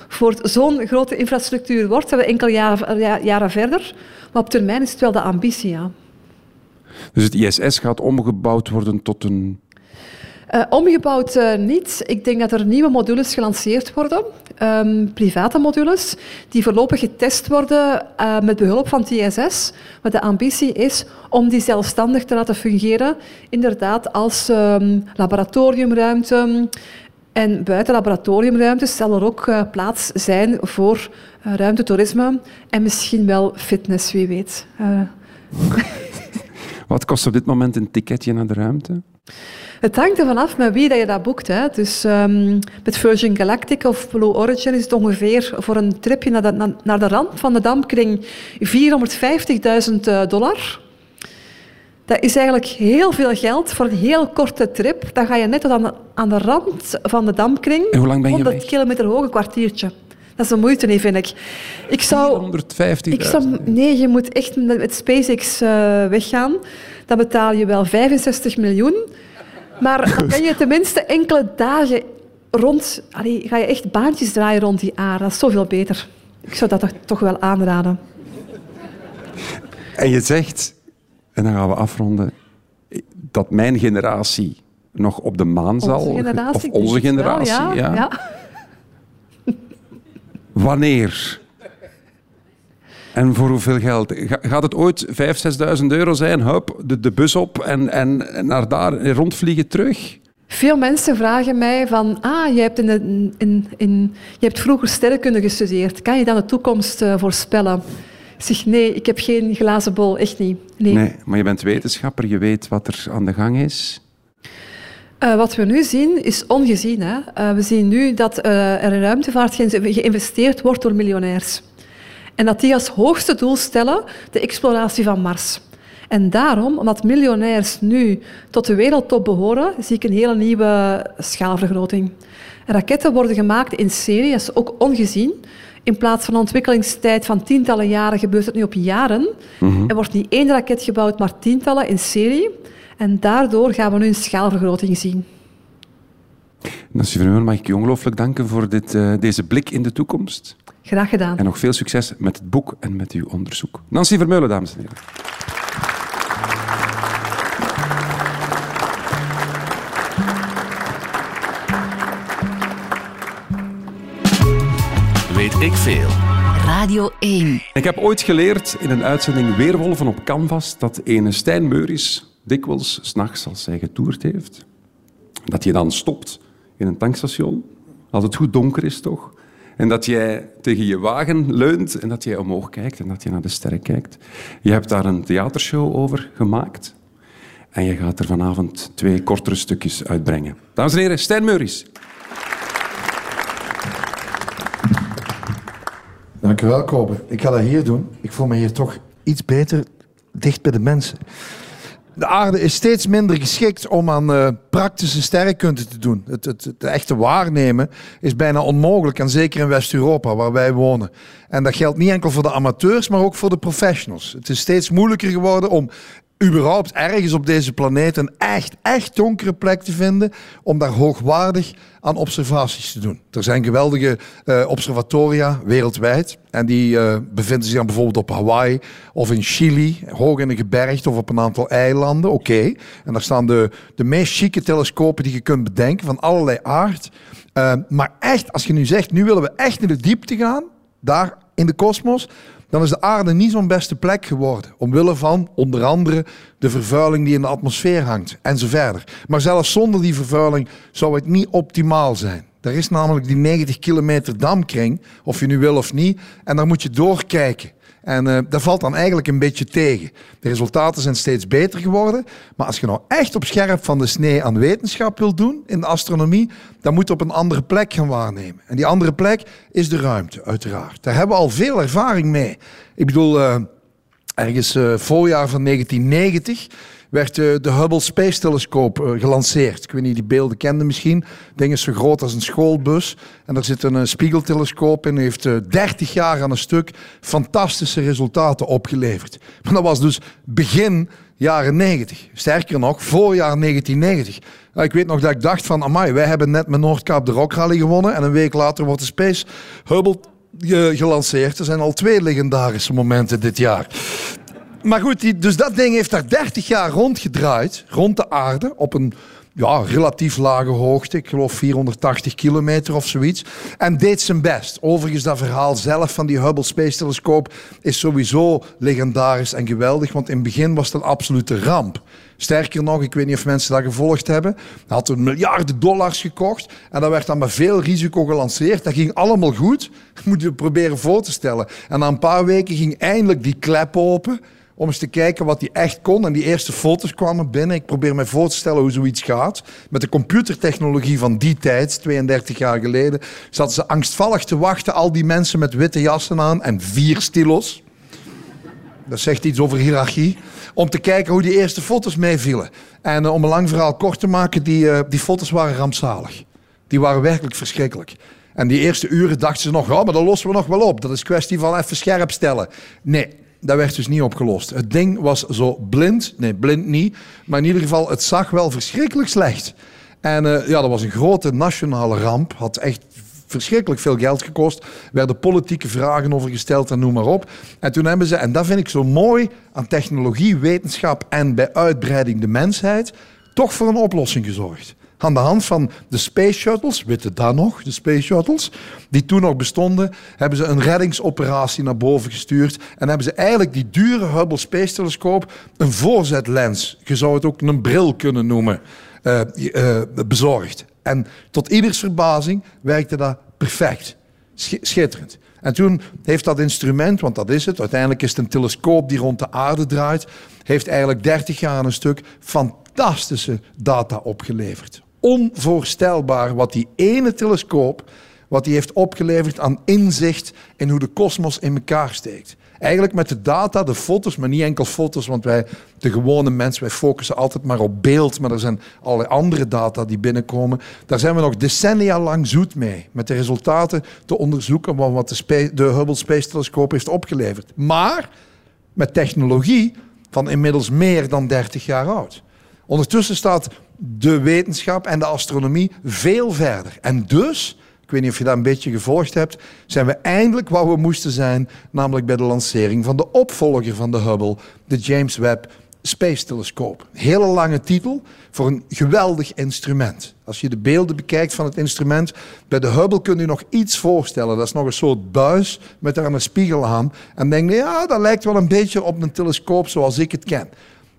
Voor zo'n grote infrastructuur wordt, zijn we enkele jaren, ja- jaren verder. Maar op termijn is het wel de ambitie, ja. Dus het ISS gaat omgebouwd worden tot een... Uh, omgebouwd uh, niet. Ik denk dat er nieuwe modules gelanceerd worden, um, private modules, die voorlopig getest worden uh, met behulp van het ISS. Maar de ambitie is om die zelfstandig te laten fungeren, inderdaad als um, laboratoriumruimte. En buiten laboratoriumruimtes zal er ook plaats zijn voor ruimtetoerisme en misschien wel fitness, wie weet. <laughs> Wat kost op dit moment een ticketje naar de ruimte? Het hangt ervan af met wie dat je dat boekt. Hè. Dus um, met Virgin Galactic of Blue Origin is het ongeveer voor een tripje naar de, naar de rand van de dampkring 450.000 eh, dollar. Dat is eigenlijk heel veel geld voor een heel korte trip. Dan ga je net tot aan de, aan de rand van de dampkring. En hoe lang ben je 100 kilometer hoog, een kwartiertje. Dat is de moeite niet, vind ik. Ik zou... 450.000? Ik zou, nee, je moet echt met SpaceX uh, weggaan. Dan betaal je wel 65 miljoen. Maar dan kan je tenminste enkele dagen rond... Allee, ga je echt baantjes draaien rond die aarde. Dat is zoveel beter. Ik zou dat toch, wel aanraden. En je zegt, en dan gaan we afronden, dat mijn generatie nog op de maan zal. Onze generatie, of onze generatie, wel, ja. ja. ja. Wanneer? En voor hoeveel geld? Gaat het ooit 5.000, 6.000 euro zijn? Hup, de, de bus op en, en naar daar rondvliegen terug? Veel mensen vragen mij van, ah, je hebt, in, in, in, je hebt vroeger sterrenkunde gestudeerd. Kan je dan de toekomst uh, voorspellen? Ik zeg, nee, ik heb geen glazen bol, echt niet. Nee. nee, maar je bent wetenschapper, je weet wat er aan de gang is. Uh, wat we nu zien is ongezien. Hè? Uh, we zien nu dat er in ruimtevaart geïnvesteerd wordt door miljonairs. En dat die als hoogste doel stellen de exploratie van Mars. En daarom, omdat miljonairs nu tot de wereldtop behoren, zie ik een hele nieuwe schaalvergroting. Raketten worden gemaakt in serie, dat is ook ongezien. In plaats van een ontwikkelingstijd van tientallen jaren gebeurt het nu op jaren. Mm Er wordt niet één raket gebouwd, maar tientallen in serie. En daardoor gaan we nu een schaalvergroting zien. Nancy Vermeulen, mag ik je ongelooflijk danken voor dit, uh, deze blik in de toekomst. Graag gedaan. En nog veel succes met het boek en met uw onderzoek. Nancy Vermeulen, dames en heren. Weet ik veel. Radio 1. Ik heb ooit geleerd in een uitzending Weerwolven op Canvas dat ene Stijn Meuris dikwijls s'nachts als hij getoerd heeft, dat je dan stopt in een tankstation, als het goed donker is toch, en dat jij tegen je wagen leunt en dat jij omhoog kijkt en dat je naar de sterren kijkt. Je hebt daar een theatershow over gemaakt en je gaat er vanavond twee kortere stukjes uitbrengen. Dames en heren, Stijn Meuris. Dank u wel, Kobe. Ik ga dat hier doen. Ik voel me hier toch iets beter dicht bij de mensen. De aarde is steeds minder geschikt om aan uh, praktische sterrenkunde te doen. Het, het, het, echte waarnemen is bijna onmogelijk, en zeker in West-Europa, waar wij wonen. En dat geldt niet enkel voor de amateurs, maar ook voor de professionals. Het is steeds moeilijker geworden om überhaupt ergens op deze planeet een echt, echt donkere plek te vinden om daar hoogwaardig aan observaties te doen. Er zijn geweldige uh, observatoria wereldwijd en die uh, bevinden zich dan bijvoorbeeld op Hawaii of in Chili, hoog in een gebergte of op een aantal eilanden. Oké, en daar staan de, de meest chique telescopen die je kunt bedenken van allerlei aard. Uh, maar echt, als je nu zegt, nu willen we echt naar de diepte gaan, daar in de kosmos, dan is de aarde niet zo'n beste plek geworden. Omwille van onder andere de vervuiling die in de atmosfeer hangt en zo verder. Maar zelfs zonder die vervuiling zou het niet optimaal zijn. Er is namelijk die 90 kilometer damkring, of je nu wil of niet, en daar moet je doorkijken. En uh, dat valt dan eigenlijk een beetje tegen. De resultaten zijn steeds beter geworden. Maar als je nou echt op scherp van de snee aan wetenschap wilt doen in de astronomie, dan moet je op een andere plek gaan waarnemen. En die andere plek is de ruimte, uiteraard. Daar hebben we al veel ervaring mee. Ik bedoel, uh, ergens uh, voorjaar van 1990 werd uh, de Hubble Space Telescope uh, gelanceerd. Ik weet niet, die beelden kenden misschien. ding is zo groot als een schoolbus. En daar zit een uh, spiegeltelescoop in. heeft 30 jaar aan een stuk fantastische resultaten opgeleverd. Maar dat was dus begin jaren 90. Sterker nog, voorjaar 1990. ik weet nog dat ik dacht van, amai, wij hebben net met Noordkaap de Rock Rally gewonnen. En een week later wordt de Space Hubble gelanceerd. Er zijn al twee legendarische momenten dit jaar. Maar goed, dus dat ding heeft daar 30 jaar rondgedraaid, rond de aarde, op een ja, relatief lage hoogte. Ik geloof 480 kilometer of zoiets. En deed zijn best. Overigens, dat verhaal zelf van die Hubble Space Telescoop is sowieso legendarisch en geweldig. Want in het begin was het een absolute ramp. Sterker nog, ik weet niet of mensen dat gevolgd hebben. Had een miljarden dollars gekocht. En dat werd dan met veel risico gelanceerd. Dat ging allemaal goed. <laughs> Moet je proberen voor te stellen. En na een paar weken ging eindelijk die klep open om eens te kijken wat hij echt kon. En die eerste foto's kwamen binnen. Ik probeer me voor te stellen hoe zoiets gaat. Met de computertechnologie van die tijd, 32 jaar geleden, zaten ze angstvallig te wachten. Al die mensen met witte jassen aan en vier stilos. Dat zegt iets over hiërarchie. Om te kijken hoe die eerste foto's meevielen. En uh, om een lang verhaal kort te maken, die, uh, die foto's waren rampzalig. Die waren werkelijk verschrikkelijk. En die eerste uren dachten ze nog, ja, maar dat lossen we nog wel op. Dat is kwestie van even scherp stellen. Nee, dat werd dus niet opgelost. Het ding was zo blind, nee, blind niet, maar in ieder geval, het zag wel verschrikkelijk slecht. En uh, ja, dat was een grote nationale ramp, had echt verschrikkelijk veel geld gekost. werden politieke vragen over gesteld en noem maar op. En toen hebben ze, en dat vind ik zo mooi aan technologie, wetenschap en bij uitbreiding de mensheid, toch voor een oplossing gezorgd. Aan de hand van de Space Shuttles, weten dat nog, de Space Shuttles, die toen nog bestonden, hebben ze een reddingsoperatie naar boven gestuurd en hebben ze eigenlijk die dure Hubble Space Telescoop een voorzetlens, je zou het ook een bril kunnen noemen, uh, uh, bezorgd. En tot ieders verbazing werkte dat perfect. Schitterend. En toen heeft dat instrument, want dat is het, uiteindelijk is het een telescoop die rond de aarde draait, heeft eigenlijk 30 jaar een stuk fantastische data opgeleverd onvoorstelbaar wat die ene telescoop wat die heeft opgeleverd aan inzicht in hoe de kosmos in elkaar steekt. Eigenlijk met de data, de foto's, maar niet enkel foto's, want wij, de gewone mensen, wij focussen altijd maar op beeld, maar er zijn allerlei andere data die binnenkomen. Daar zijn we nog decennia lang zoet mee, met de resultaten te onderzoeken van wat de, de Hubble Space Telescoop heeft opgeleverd. Maar met technologie van inmiddels meer dan 30 jaar oud. Ondertussen staat de wetenschap en de astronomie veel verder. En dus, ik weet niet of je dat een beetje gevolgd hebt, zijn we eindelijk waar we moesten zijn, namelijk bij de lancering van de opvolger van de Hubble, de James Webb Space Telescope. Hele lange titel voor een geweldig instrument. Als je de beelden bekijkt van het instrument, bij de Hubble kun je nog iets voorstellen. Dat is nog een soort buis met daar een spiegel aan. En denk je, ja, dat lijkt wel een beetje op een telescoop zoals ik het ken.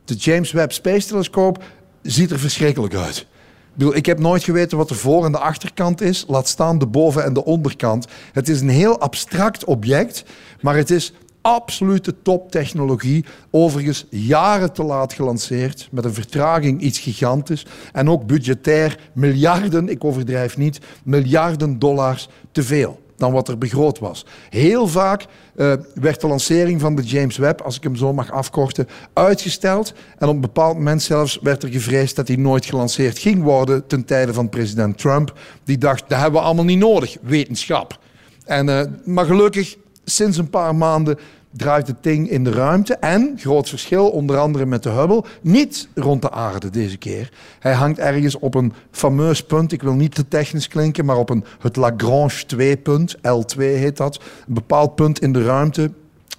De James Webb Space Telescope ziet er verschrikkelijk uit. Ik, bedoel, ik heb nooit geweten wat de voor- en de achterkant is. Laat staan de boven- en de onderkant. Het is een heel abstract object, maar het is absolute toptechnologie. Overigens jaren te laat gelanceerd, met een vertraging iets gigantisch. En ook budgetair miljarden, ik overdrijf niet, miljarden dollars te veel dan wat er begroot was. Heel vaak uh, werd de lancering van de James Webb, als ik hem zo mag afkorten, uitgesteld. En op een bepaald moment zelfs werd er gevreesd dat hij nooit gelanceerd ging worden ten tijde van president Trump. Die dacht, dat hebben we allemaal niet nodig, wetenschap. En, uh, maar gelukkig, sinds een paar maanden draait het ding in de ruimte. En, groot verschil, onder andere met de Hubble, niet rond de aarde deze keer. Hij hangt ergens op een fameus punt, ik wil niet te technisch klinken, maar op een, het Lagrange 2-punt, L2 heet dat. Een bepaald punt in de ruimte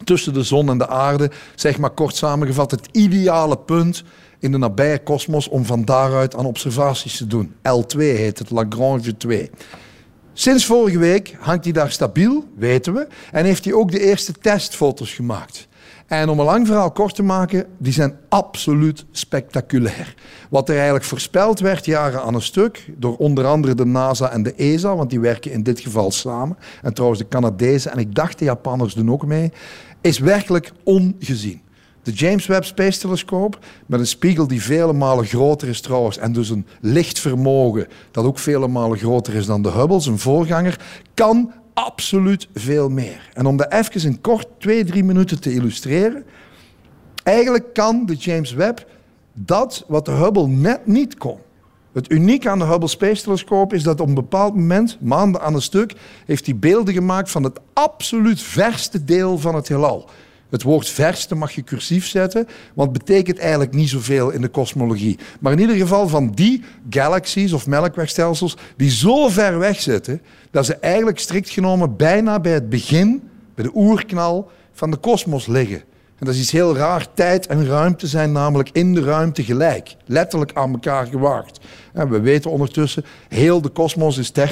tussen de zon en de aarde. Zeg maar kort samengevat, het ideale punt in de nabije kosmos om van daaruit aan observaties te doen. L2 heet het, Lagrange 2. Sinds vorige week hangt hij daar stabiel, weten we. En heeft hij ook de eerste testfoto's gemaakt. En om een lang verhaal kort te maken, die zijn absoluut spectaculair. Wat er eigenlijk voorspeld werd jaren aan een stuk, door onder andere de NASA en de ESA, want die werken in dit geval samen. En trouwens de Canadezen en ik dacht de Japanners doen ook mee, is werkelijk ongezien. De James Webb Space Telescoop, met een spiegel die vele malen groter is trouwens, en dus een lichtvermogen dat ook vele malen groter is dan de Hubble, zijn voorganger, kan absoluut veel meer. En om dat even in kort twee, drie minuten te illustreren, eigenlijk kan de James Webb dat wat de Hubble net niet kon. Het unieke aan de Hubble Space Telescoop is dat op een bepaald moment, maanden aan een stuk, heeft hij beelden gemaakt van het absoluut verste deel van het heelal. Het woord verste mag je cursief zetten, want betekent eigenlijk niet zoveel in de kosmologie. Maar in ieder geval van die galaxies of melkwegstelsels die zo ver weg zitten, dat ze eigenlijk strikt genomen bijna bij het begin, bij de oerknal van de kosmos liggen. En dat is iets heel raar. Tijd en ruimte zijn namelijk in de ruimte gelijk. Letterlijk aan elkaar gewaagd. En we weten ondertussen, heel de kosmos is 13,8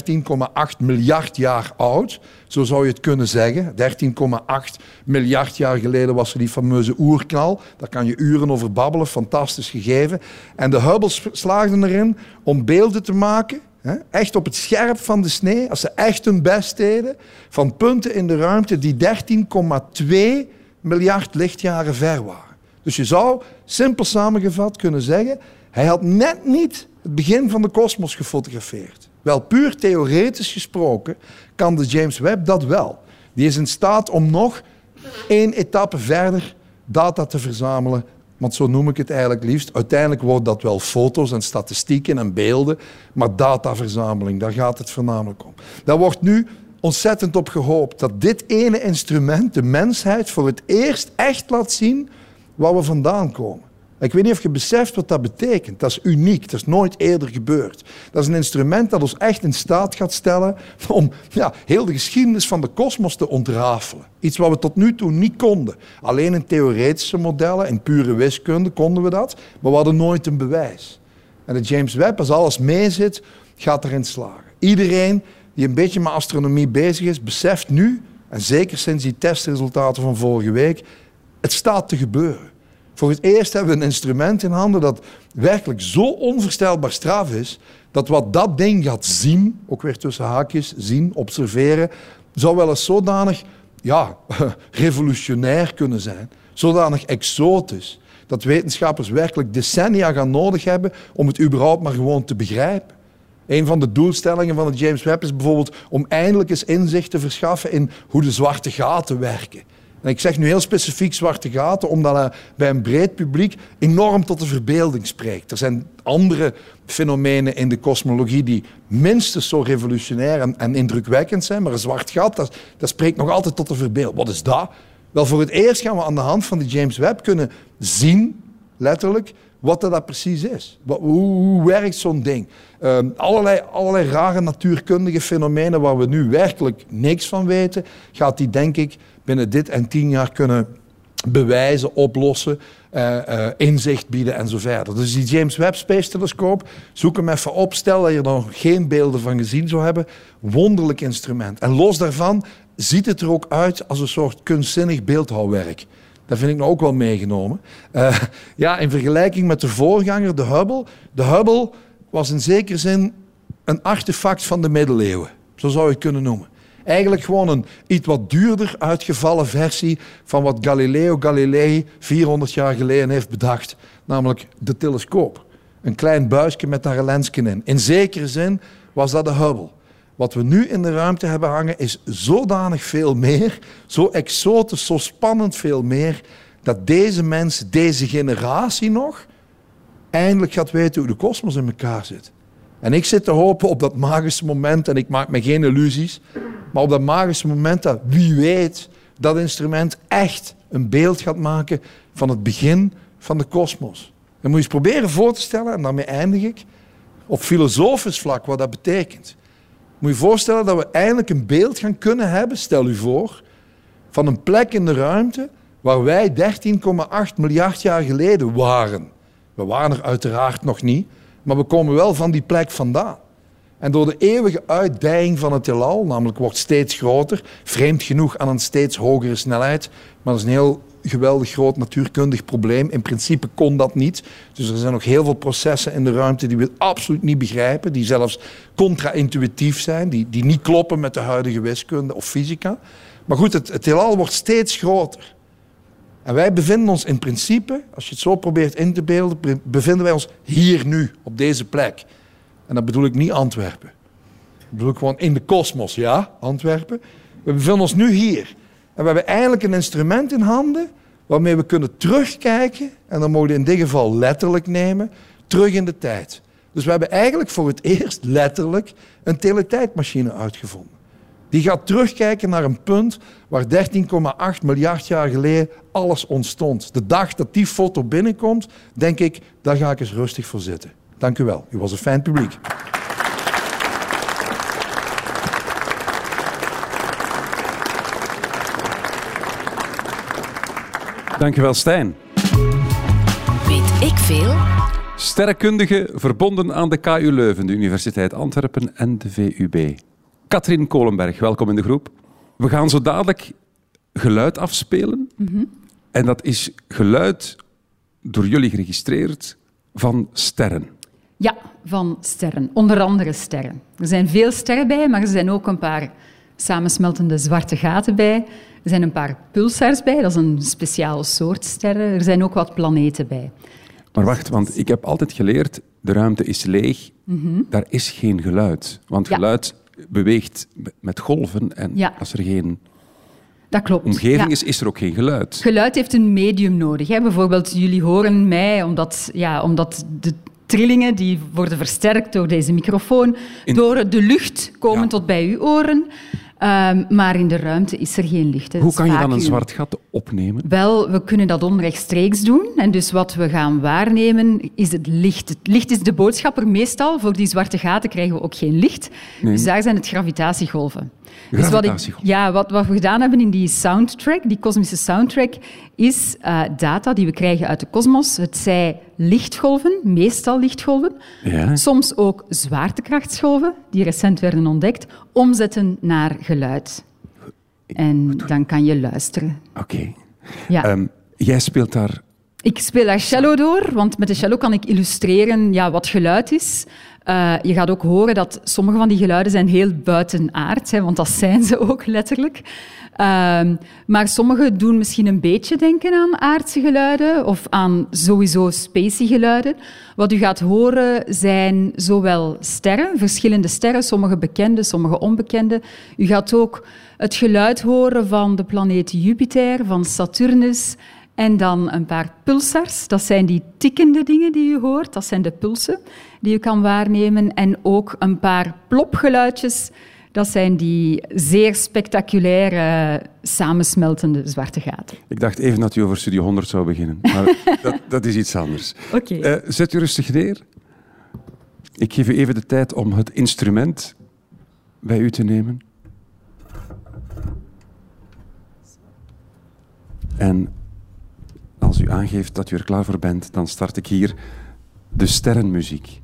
miljard jaar oud. Zo zou je het kunnen zeggen. 13,8 miljard jaar geleden was er die fameuze oerknal. Daar kan je uren over babbelen, fantastisch gegeven. En de Hubble slaagden erin om beelden te maken Echt op het scherp van de snee, als ze echt hun best deden, van punten in de ruimte die 13,2 miljard lichtjaren ver waren. Dus je zou simpel samengevat kunnen zeggen, hij had net niet het begin van de kosmos gefotografeerd. Wel puur theoretisch gesproken kan de James Webb dat wel. Die is in staat om nog één etappe verder data te verzamelen want zo noem ik het eigenlijk liefst. Uiteindelijk wordt dat wel foto's en statistieken en beelden, maar dataverzameling, daar gaat het voornamelijk om. Daar wordt nu ontzettend op gehoopt dat dit ene instrument de mensheid voor het eerst echt laat zien waar we vandaan komen. Ik weet niet of je beseft wat dat betekent. Dat is uniek, dat is nooit eerder gebeurd. Dat is een instrument dat ons echt in staat gaat stellen om ja, heel de geschiedenis van de kosmos te ontrafelen. Iets wat we tot nu toe niet konden. Alleen in theoretische modellen, in pure wiskunde konden we dat, maar we hadden nooit een bewijs. En de James Webb, als alles meezit, gaat erin slagen. Iedereen die een beetje met astronomie bezig is, beseft nu, en zeker sinds die testresultaten van vorige week, het staat te gebeuren. Voor het eerst hebben we een instrument in handen dat werkelijk zo onvoorstelbaar straf is, dat wat dat ding gaat zien, ook weer tussen haakjes, zien, observeren, zou wel eens zodanig ja, <laughs> revolutionair kunnen zijn, zodanig exotisch, dat wetenschappers werkelijk decennia gaan nodig hebben om het überhaupt maar gewoon te begrijpen. Een van de doelstellingen van het James Webb is bijvoorbeeld om eindelijk eens inzicht te verschaffen in hoe de zwarte gaten werken. En ik zeg nu heel specifiek zwarte gaten, omdat hij bij een breed publiek enorm tot de verbeelding spreekt. Er zijn andere fenomenen in de kosmologie die minstens zo revolutionair en, en indrukwekkend zijn, maar een zwart gat, dat, dat spreekt nog altijd tot de verbeelding. Wat is dat? Wel, voor het eerst gaan we aan de hand van de James Webb kunnen zien, letterlijk, wat dat precies is. Hoe, werkt zo'n ding? Ehm, allerlei, allerlei rare natuurkundige fenomenen waar we nu werkelijk niks van weten, gaat die denk ik binnen dit en tien jaar kunnen bewijzen, oplossen, uh, inzicht bieden en zo verder. Dus die James Webb Space Telescoop, zoek hem even op. Stel dat je er nog geen beelden van gezien zou hebben. Wonderlijk instrument. En los daarvan ziet het er ook uit als een soort kunstzinnig beeldhouwwerk. Dat vind ik nou ook wel meegenomen. Uh, ja, in vergelijking met de voorganger, de Hubble. De Hubble was in zekere zin een artefact van de middeleeuwen. Zo zou je het kunnen noemen. Eigenlijk gewoon een iets wat duurder uitgevallen versie van wat Galileo Galilei 400 jaar geleden heeft bedacht. Namelijk de telescoop. Een klein buisje met daar een lensje in. In zekere zin was dat de Hubble. Wat we nu in de ruimte hebben hangen is zodanig veel meer, zo exotisch, zo spannend veel meer, dat deze mensen, deze generatie nog, eindelijk gaat weten hoe de kosmos in elkaar zit. En ik zit te hopen op dat magische moment, en ik maak me geen illusies, maar op dat magische moment dat wie weet dat instrument echt een beeld gaat maken van het begin van de kosmos. Dan moet je eens proberen voor te stellen, en daarmee eindig ik, op filosofisch vlak wat dat betekent. Moet je voorstellen dat we eindelijk een beeld gaan kunnen hebben, stel u voor, van een plek in de ruimte waar wij 13,8 miljard jaar geleden waren. We waren er uiteraard nog niet, maar we komen wel van die plek vandaan. En door de eeuwige uitdijing van het heelal, namelijk wordt steeds groter, vreemd genoeg aan een steeds hogere snelheid, maar dat is een heel geweldig groot natuurkundig probleem. In principe kon dat niet. Dus er zijn nog heel veel processen in de ruimte die we absoluut niet begrijpen, die zelfs contra-intuïtief zijn, die, die niet kloppen met de huidige wiskunde of fysica. Maar goed, het, het heelal wordt steeds groter. En wij bevinden ons in principe, als je het zo probeert in te beelden, bevinden wij ons hier nu, op deze plek. En dat bedoel ik niet Antwerpen. Ik bedoel gewoon in de kosmos, ja, Antwerpen. We bevinden ons nu hier. En we hebben eigenlijk een instrument in handen waarmee we kunnen terugkijken, en dan mogen we in dit geval letterlijk nemen, terug in de tijd. Dus we hebben eigenlijk voor het eerst letterlijk een teletijdmachine uitgevonden. Die gaat terugkijken naar een punt waar 13,8 miljard jaar geleden alles ontstond. De dag dat die foto binnenkomt, denk ik, daar ga ik eens rustig voor zitten. Dank u wel. U was een fijn publiek. Dankjewel, Stijn. Weet ik veel? Sterrenkundige verbonden aan de KU Leuven, de Universiteit Antwerpen en de VUB. Katrien Kolenberg, welkom in de groep. We gaan zo dadelijk geluid afspelen. En dat is geluid door jullie geregistreerd van sterren. Ja, van sterren. Onder andere sterren. Er zijn veel sterren bij, maar er zijn ook een paar samensmeltende zwarte gaten bij. Er zijn een paar pulsars bij, dat is een speciale soort sterren. Er zijn ook wat planeten bij. Maar wacht, want ik heb altijd geleerd, de ruimte is leeg, daar is geen geluid. Want Ja. geluid beweegt met golven en Ja. als er geen Dat klopt. omgeving Ja. is, is er ook geen geluid. Geluid heeft een medium nodig. Hè. Bijvoorbeeld, jullie horen mij omdat, ja, omdat de trillingen die worden versterkt door deze microfoon, In- door de lucht komen Ja. tot bij uw oren. Ehm, maar in de ruimte is er geen licht. Hoe kan je dan een zwart gat opnemen? Wel, we kunnen dat onrechtstreeks doen. En dus wat we gaan waarnemen is het licht. Het licht is de boodschapper meestal. Voor die zwarte gaten krijgen we ook geen licht. Dus daar zijn het gravitatiegolven. Dus wat, ik, ja, wat, wat we gedaan hebben in die soundtrack, die kosmische soundtrack, is eh, data die we krijgen uit de kosmos. Het zij lichtgolven, meestal lichtgolven, Ja. soms ook zwaartekrachtsgolven, die recent werden ontdekt, omzetten naar geluid. En dan kan je luisteren. Oké. Ja. Ehm, jij speelt daar... Ik speel daar cello door, want met de cello kan ik illustreren ja, wat geluid is. Eh, je gaat ook horen dat sommige van die geluiden zijn heel buitenaard, hè, want dat zijn ze ook letterlijk. Ehm, maar sommige doen misschien een beetje denken aan aardse geluiden of aan sowieso spacey geluiden. Wat u gaat horen zijn zowel sterren, verschillende sterren, sommige bekende, sommige onbekende. U gaat ook het geluid horen van de planeet Jupiter, van Saturnus en dan een paar pulsars. Dat zijn die tikkende dingen die u hoort. Dat zijn de pulsen die u kan waarnemen. En ook een paar plopgeluidjes. Dat zijn die zeer spectaculaire, samensmeltende zwarte gaten. Ik dacht even dat u over Studio 100 zou beginnen. Maar <laughs> dat, dat is iets anders. Oké. Eh, zet u rustig neer. Ik geef u even de tijd om het instrument bij u te nemen. En als u aangeeft dat u er klaar voor bent, dan start ik hier de sterrenmuziek.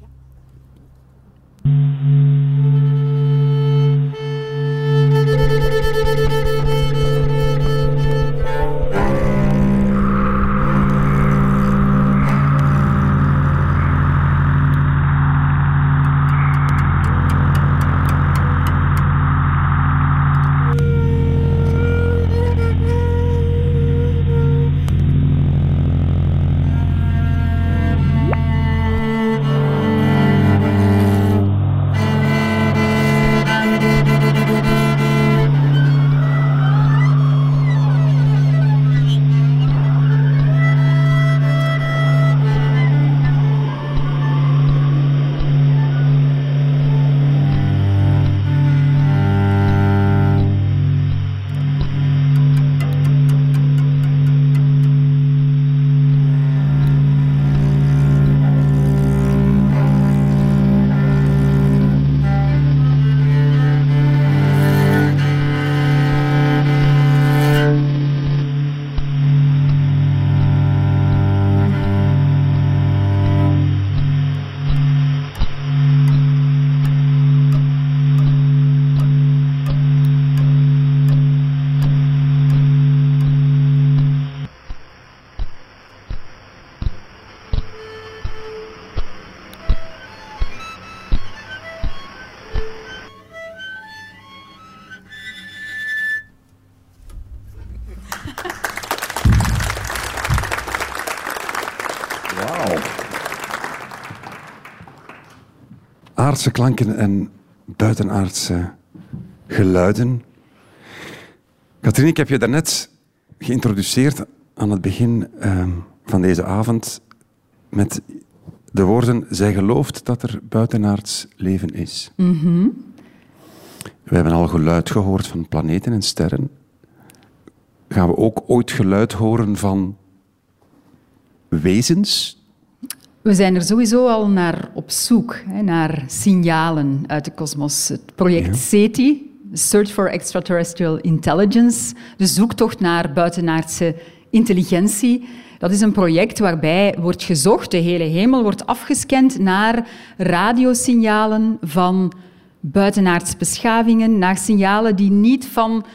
Aardse klanken en buitenaardse geluiden. Katrien, ik heb je daarnet geïntroduceerd aan het begin ehm, van deze avond met de woorden: Zij gelooft dat er buitenaards leven is. We hebben al geluid gehoord van planeten en sterren. Gaan we ook ooit geluid horen van wezens? We zijn er sowieso al naar op zoek, hè, naar signalen uit de kosmos. Het project SETI, Search for Extraterrestrial Intelligence, de zoektocht naar buitenaardse intelligentie. Dat is een project waarbij wordt gezocht, de hele hemel wordt afgescand naar radiosignalen van buitenaards beschavingen, naar signalen die niet van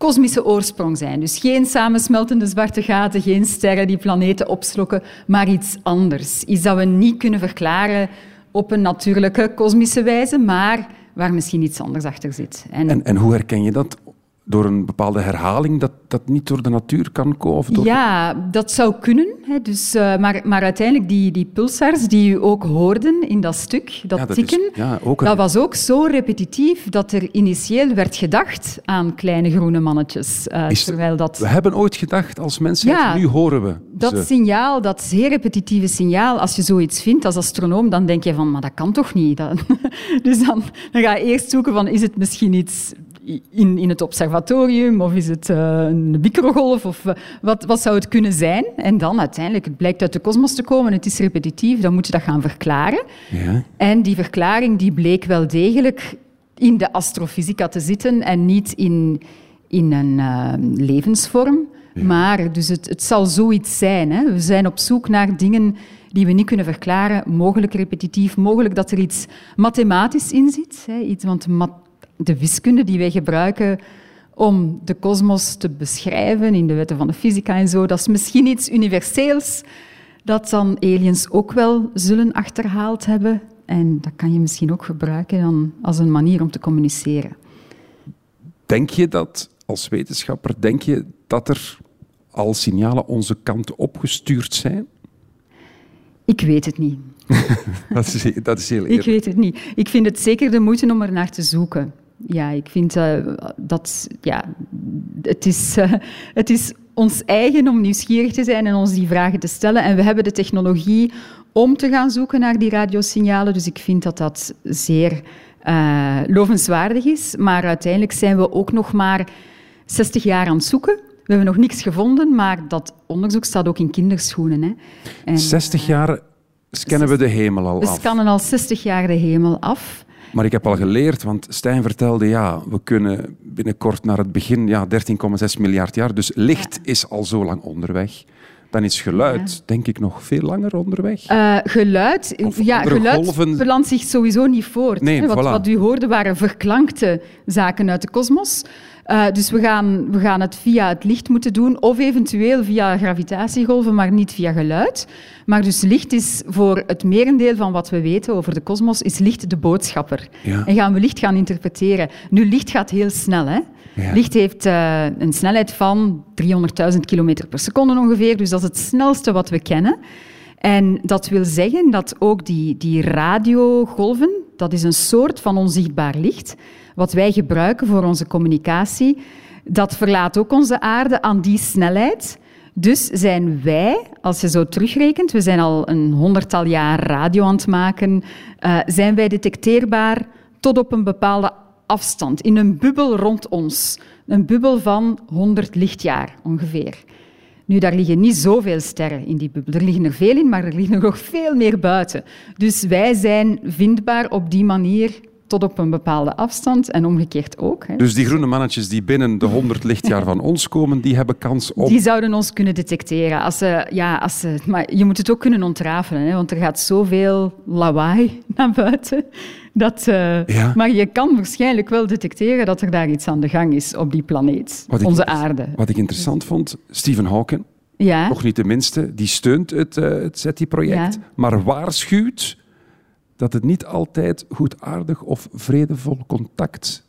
kosmische oorsprong zijn. Dus geen samensmeltende zwarte gaten, geen sterren die planeten opslokken, maar iets anders. Iets dat we niet kunnen verklaren op een natuurlijke kosmische wijze, maar waar misschien iets anders achter zit. En, en hoe herken je dat? Door een bepaalde herhaling dat dat niet door de natuur kan komen? Of door... Ja, dat zou kunnen. Hè. Dus, uh, maar, maar uiteindelijk, die, die pulsars die u ook hoorden in dat stuk, dat, Ja, dat tikken, is- ja, ook een- dat was ook zo repetitief dat er initieel werd gedacht aan kleine groene mannetjes. eh, Is- terwijl dat... We hebben ooit gedacht als mensen, Ja, nu horen we Dat ze. signaal, dat zeer repetitieve signaal, als je zoiets vindt als astronoom, dan denk je van, maar dat kan toch niet? Dat- <laughs> dus dan, dan ga je eerst zoeken van, is het misschien iets in, in het observatorium of is het eh, een microgolf of eh, wat, wat zou het kunnen zijn? En dan uiteindelijk, het blijkt uit de kosmos te komen, het is repetitief, dan moet je dat gaan verklaren. Ja. En die verklaring die bleek wel degelijk in de astrofysica te zitten en niet in, in een eh, levensvorm. Maar dus het, het zal zoiets zijn. Hè. We zijn op zoek naar dingen die we niet kunnen verklaren, mogelijk repetitief, mogelijk dat er iets mathematisch in zit. Hè. Iets, want ma- de wiskunde die wij gebruiken om de kosmos te beschrijven in de wetten van de fysica en zo, dat is misschien iets universeels dat dan aliens ook wel zullen achterhaald hebben. En dat kan je misschien ook gebruiken dan als een manier om te communiceren. Denk je dat, als wetenschapper, denk je dat er al signalen onze kant opgestuurd zijn? Ik weet het niet. <laughs> Dat is, dat is heel Ik eerlijk. weet het niet. Ik vind het zeker de moeite om er naar te zoeken. Ja, ik vind eh, dat... Ja, het is, eh, het is ons eigen om nieuwsgierig te zijn en ons die vragen te stellen. En we hebben de technologie om te gaan zoeken naar die radiosignalen. Dus ik vind dat dat zeer eh, lovenswaardig is. Maar uiteindelijk zijn we ook nog maar 60 jaar aan het zoeken. We hebben nog niks gevonden, maar dat onderzoek staat ook in kinderschoenen. Hè. En, 60 jaar scannen we de hemel al we af. scannen al 60 jaar de hemel af. Maar ik heb al geleerd, want Stijn vertelde, ja, we kunnen binnenkort naar het begin, ja, 13,6 miljard jaar. Dus licht is al zo lang onderweg. Dan is geluid, denk ik, nog veel langer onderweg. Eh, geluid, Of ja, geluid golven. belandt zich sowieso niet voort. Nee, hè. wat, voilà. wat u hoorde waren verklankte zaken uit de kosmos. Eh, dus we gaan, we gaan het via het licht moeten doen, of eventueel via gravitatiegolven, maar niet via geluid. Maar dus licht is voor het merendeel van wat we weten over de kosmos, is licht de boodschapper. Ja. En gaan we licht gaan interpreteren. Nu, licht gaat heel snel. Hè? Ja. Licht heeft eh, een snelheid van 300.000 km per seconde ongeveer, dus dat is het snelste wat we kennen. En dat wil zeggen dat ook die, die radiogolven, dat is een soort van onzichtbaar licht, wat wij gebruiken voor onze communicatie, dat verlaat ook onze aarde aan die snelheid. Dus zijn wij, als je zo terugrekent, we zijn al een honderdtal jaar radio aan het maken, eh, zijn wij detecteerbaar tot op een bepaalde afstand, in een bubbel rond ons. Een bubbel van 100 lichtjaar ongeveer. Nu, daar liggen niet zoveel sterren in die bubbel. Er liggen er veel in, maar er liggen er <laughs> nog veel meer buiten. Dus wij zijn vindbaar op die manier tot op een bepaalde afstand en omgekeerd ook. Hè. Dus die groene mannetjes die binnen de 100 lichtjaar van ons komen, die hebben kans op... Die zouden ons kunnen detecteren. Als ze, ja, als ze, maar je moet het ook kunnen ontrafelen, hè, want er gaat zoveel lawaai <laughs> naar buiten. Dat, eh, Ja. Maar je kan waarschijnlijk wel detecteren dat er daar iets aan de gang is op die planeet, Wat onze aarde. Wat ik interessant vond, Stephen Hawking, Ja, nog niet de minste, die steunt het, eh, het SETI-project, Ja. maar waarschuwt dat het niet altijd goedaardig of vredevol contact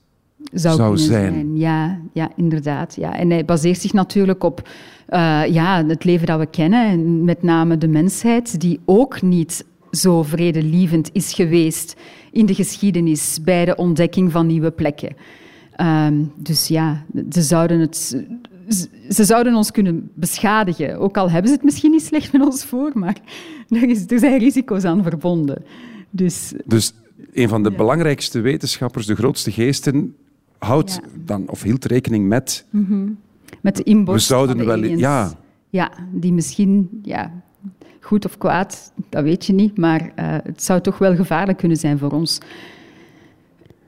zou, zijn. Ja, ja, inderdaad. Ja. En hij baseert zich natuurlijk op eh, ja, het leven dat we kennen, en met name de mensheid, die ook niet zo vredelievend is geweest in de geschiedenis bij de ontdekking van nieuwe plekken. Ehm, dus ja, ze zouden, het, ze- ze zouden ons kunnen beschadigen. Ook al hebben ze het misschien niet slecht met ons voor, maar <laughs> er, is, er zijn risico's aan verbonden. Dus Dus een van de belangrijkste wetenschappers, de grootste geesten, houdt Ja. dan, of hield rekening met... met de inborst We zouden de wel- ja. Ja, die misschien, ja, goed of kwaad, dat weet je niet, maar eh, het zou toch wel gevaarlijk kunnen zijn voor ons.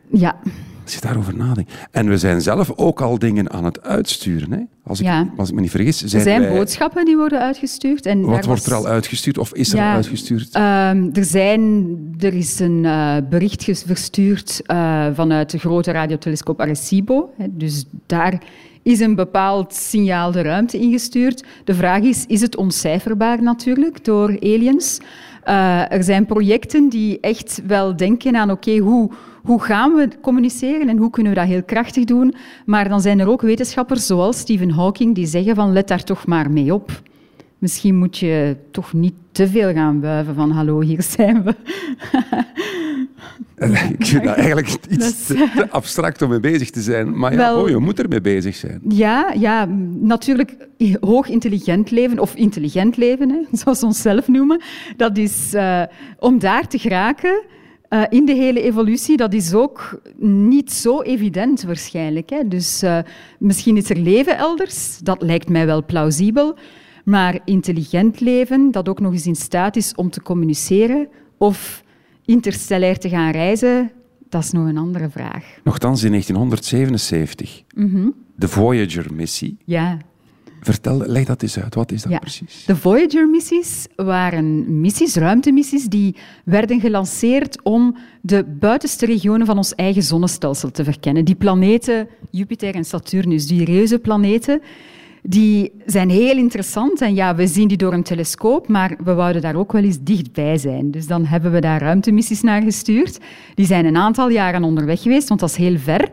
Ja, Als je daarover nadenkt. En we zijn zelf ook al dingen aan het uitsturen. Hè? Als, ik, Ja. als ik me niet vergis. Er Zijn zijn wij- boodschappen die worden uitgestuurd. En Wat wordt er al uitgestuurd of is er al uitgestuurd? Ehm, er, zijn, er is een eh, bericht verstuurd eh, vanuit de grote radiotelescoop Arecibo. Hè, dus daar is een bepaald signaal de ruimte ingestuurd. De vraag is, is het ontcijferbaar natuurlijk door aliens? Eh, er zijn projecten die echt wel denken aan, oké, hoe, hoe gaan we communiceren en hoe kunnen we dat heel krachtig doen? Maar dan zijn er ook wetenschappers zoals Stephen Hawking die zeggen van, let daar toch maar mee op. Misschien moet je toch niet te veel gaan wuiven van hallo, hier zijn we. <laughs> ik vind dat eigenlijk iets te, abstract om mee bezig te zijn. Maar ja, Wel- oh, je moet ermee bezig zijn. Ja, ja, natuurlijk hoog intelligent leven, of intelligent leven, hè, <laughs> zoals we onszelf noemen, dat is eh, om daar te geraken eh, in de hele evolutie, dat is ook niet zo evident waarschijnlijk. Hè. Dus eh, misschien is er leven elders, dat lijkt mij wel plausibel, maar intelligent leven, dat ook nog eens in staat is om te communiceren of interstellair te gaan reizen, dat is nog een andere vraag. Nochtans, in 1977, Mhm. de Voyager-missie. Ja. Vertel, leg dat eens uit. Wat is dat Ja. precies? De Voyager-missies waren missies, ruimtemissies, die werden gelanceerd om de buitenste regionen van ons eigen zonnestelsel te verkennen. Die planeten, Jupiter en Saturnus, die reuze planeten, die zijn heel interessant. En ja, we zien die door een telescoop, maar we wouden daar ook wel eens dichtbij zijn. Dus dan hebben we daar ruimtemissies naar gestuurd. Die zijn een aantal jaren onderweg geweest, want dat is heel ver.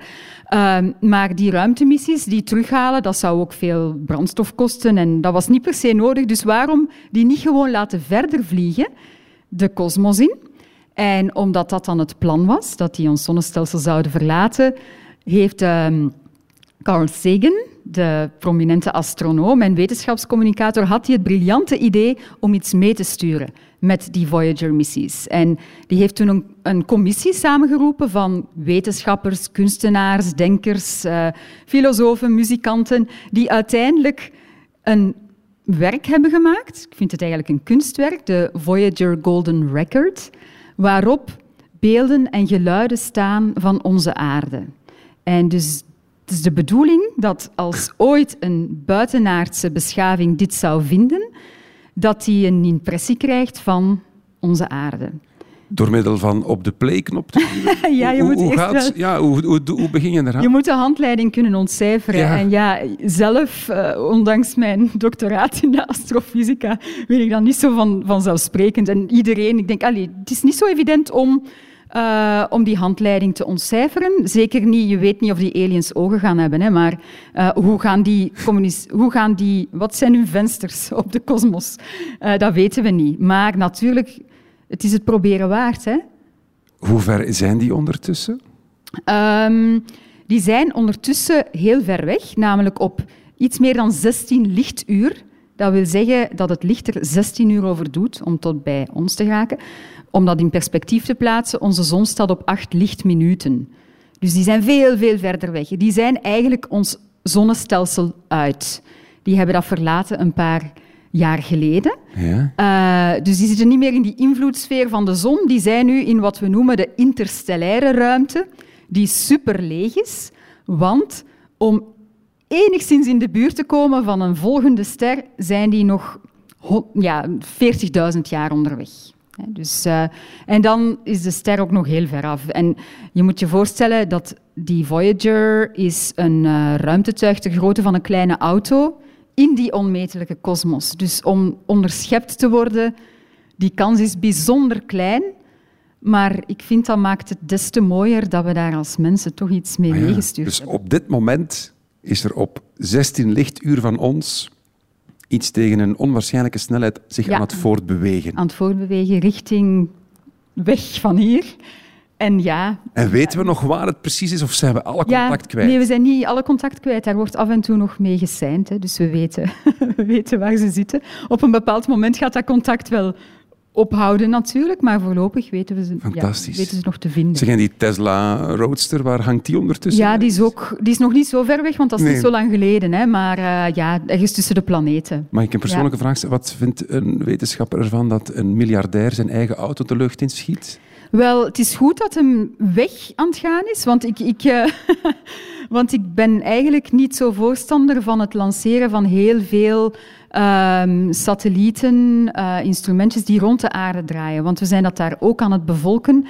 Ehm, maar die ruimtemissies die terughalen, dat zou ook veel brandstof kosten en dat was niet per se nodig. Dus waarom die niet gewoon laten verder vliegen, de kosmos in? En omdat dat dan het plan was, dat die ons zonnestelsel zouden verlaten, heeft ehm, Carl Sagan, de prominente astronoom en wetenschapscommunicator, had hij het briljante idee om iets mee te sturen met die Voyager-missies. En die heeft toen een, commissie samengeroepen van wetenschappers, kunstenaars, denkers, eh, filosofen, muzikanten, die uiteindelijk een werk hebben gemaakt. Ik vind het eigenlijk een kunstwerk, de Voyager Golden Record, waarop beelden en geluiden staan van onze aarde. En dus het is de bedoeling dat als ooit een buitenaardse beschaving dit zou vinden, dat die een impressie krijgt van onze aarde. Door middel van op de play-knop te? <laughs> Ja, je Hoe- moet hoe, gaat, wel- ja, hoe, hoe, hoe begin je eraan? Je moet de handleiding kunnen ontcijferen. Ja. En ja, zelf, eh, ondanks mijn doctoraat in de astrofysica, weet ik dat niet zo van, vanzelfsprekend. En iedereen, ik denk, allee, het is niet zo evident om, eh, om die handleiding te ontcijferen. Zeker niet, je weet niet of die aliens ogen gaan hebben, hè, maar eh, hoe, gaan die hoe gaan die, wat zijn hun vensters op de kosmos? Eh, dat weten we niet. Maar natuurlijk, het is het proberen waard, hè. Hoe ver zijn die ondertussen? Ehm, die zijn ondertussen heel ver weg, namelijk op iets meer dan 16 lichtuur. Dat wil zeggen dat het licht er 16 uur over doet om tot bij ons te geraken. Om dat in perspectief te plaatsen, onze zon staat op 8 lichtminuten. Dus die zijn veel, veel verder weg. Die zijn eigenlijk ons zonnestelsel uit. Die hebben dat verlaten een paar jaar geleden. Ja. Eh, dus die zitten niet meer in die invloedssfeer van de zon. Die zijn nu in wat we noemen de interstellaire ruimte, die super leeg is. Want om enigszins in de buurt te komen van een volgende ster, zijn die nog ja, 40.000 jaar onderweg. Dus, eh, en dan is de ster ook nog heel ver af. En je moet je voorstellen dat die Voyager is een eh, ruimtetuig ter grootte van een kleine auto in die onmetelijke kosmos. Dus om onderschept te worden, die kans is bijzonder klein. Maar ik vind dat maakt het des te mooier dat we daar als mensen toch iets mee Ah ja, meegestuurd Dus hebben. op dit moment is er op 16 lichtuur van ons iets tegen een onwaarschijnlijke snelheid zich Ja. aan het voortbewegen. Aan het voortbewegen richting weg van hier. En ja, En weten we nog waar het precies is of zijn we alle ja contact kwijt? nee, we zijn niet alle contact kwijt. Daar wordt af en toe nog mee geseind. Hè, dus we weten, <laughs> we weten waar ze zitten. Op een bepaald moment gaat dat contact wel ophouden natuurlijk, maar voorlopig weten we ze, ja, weten ze nog te vinden. Zeg, en die Tesla Roadster, waar hangt die ondertussen? Ja, die is, ook, die is nog niet zo ver weg, want dat is Nee. niet zo lang geleden. Hè, maar eh, ja, ergens tussen de planeten. Mag ik een persoonlijke vraag stellen? Wat vindt een wetenschapper ervan dat een miljardair zijn eigen auto de lucht inschiet? Wel, het is goed dat hem weg aan het gaan is, want ik, ik, eh, <laughs> want ik ben eigenlijk niet zo voorstander van het lanceren van heel veel ehm, satellieten, eh, instrumentjes die rond de aarde draaien. Want we zijn dat daar ook aan het bevolken.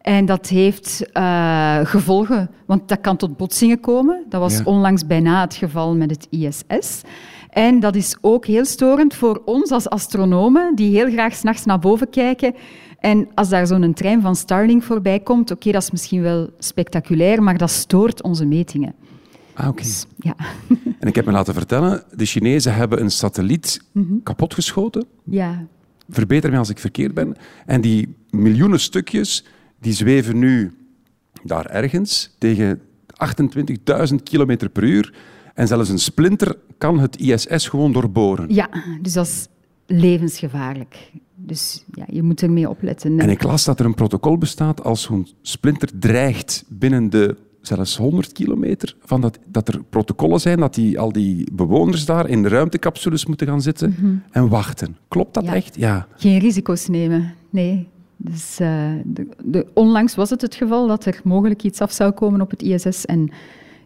En dat heeft eh, gevolgen, want dat kan tot botsingen komen. Dat was Ja. onlangs bijna het geval met het ISS. En dat is ook heel storend voor ons als astronomen, die heel graag s'nachts naar boven kijken. En als daar zo'n trein van Starlink voorbij komt, oké, dat is misschien wel spectaculair, maar dat stoort onze metingen. Ah, oké. Dus, ja. <laughs> En ik heb me laten vertellen, de Chinezen hebben een satelliet kapotgeschoten. ja, Verbeter me als ik verkeerd ben. En die miljoenen stukjes, die zweven nu daar ergens tegen 28.000 kilometer per uur. En zelfs een splinter kan het ISS gewoon doorboren. ja, dus dat is levensgevaarlijk. Dus ja, je moet ermee opletten. En ik las dat er een protocol bestaat als zo'n splinter dreigt binnen de zelfs 100 kilometer, van dat, dat er protocollen zijn dat die, al die bewoners daar in de ruimtecapsules moeten gaan zitten en wachten. Klopt dat Mhm. Ja. echt? Ja. Geen risico's nemen, nee. Dus, eh, de, de, onlangs was het het geval dat er mogelijk iets af zou komen op het ISS. En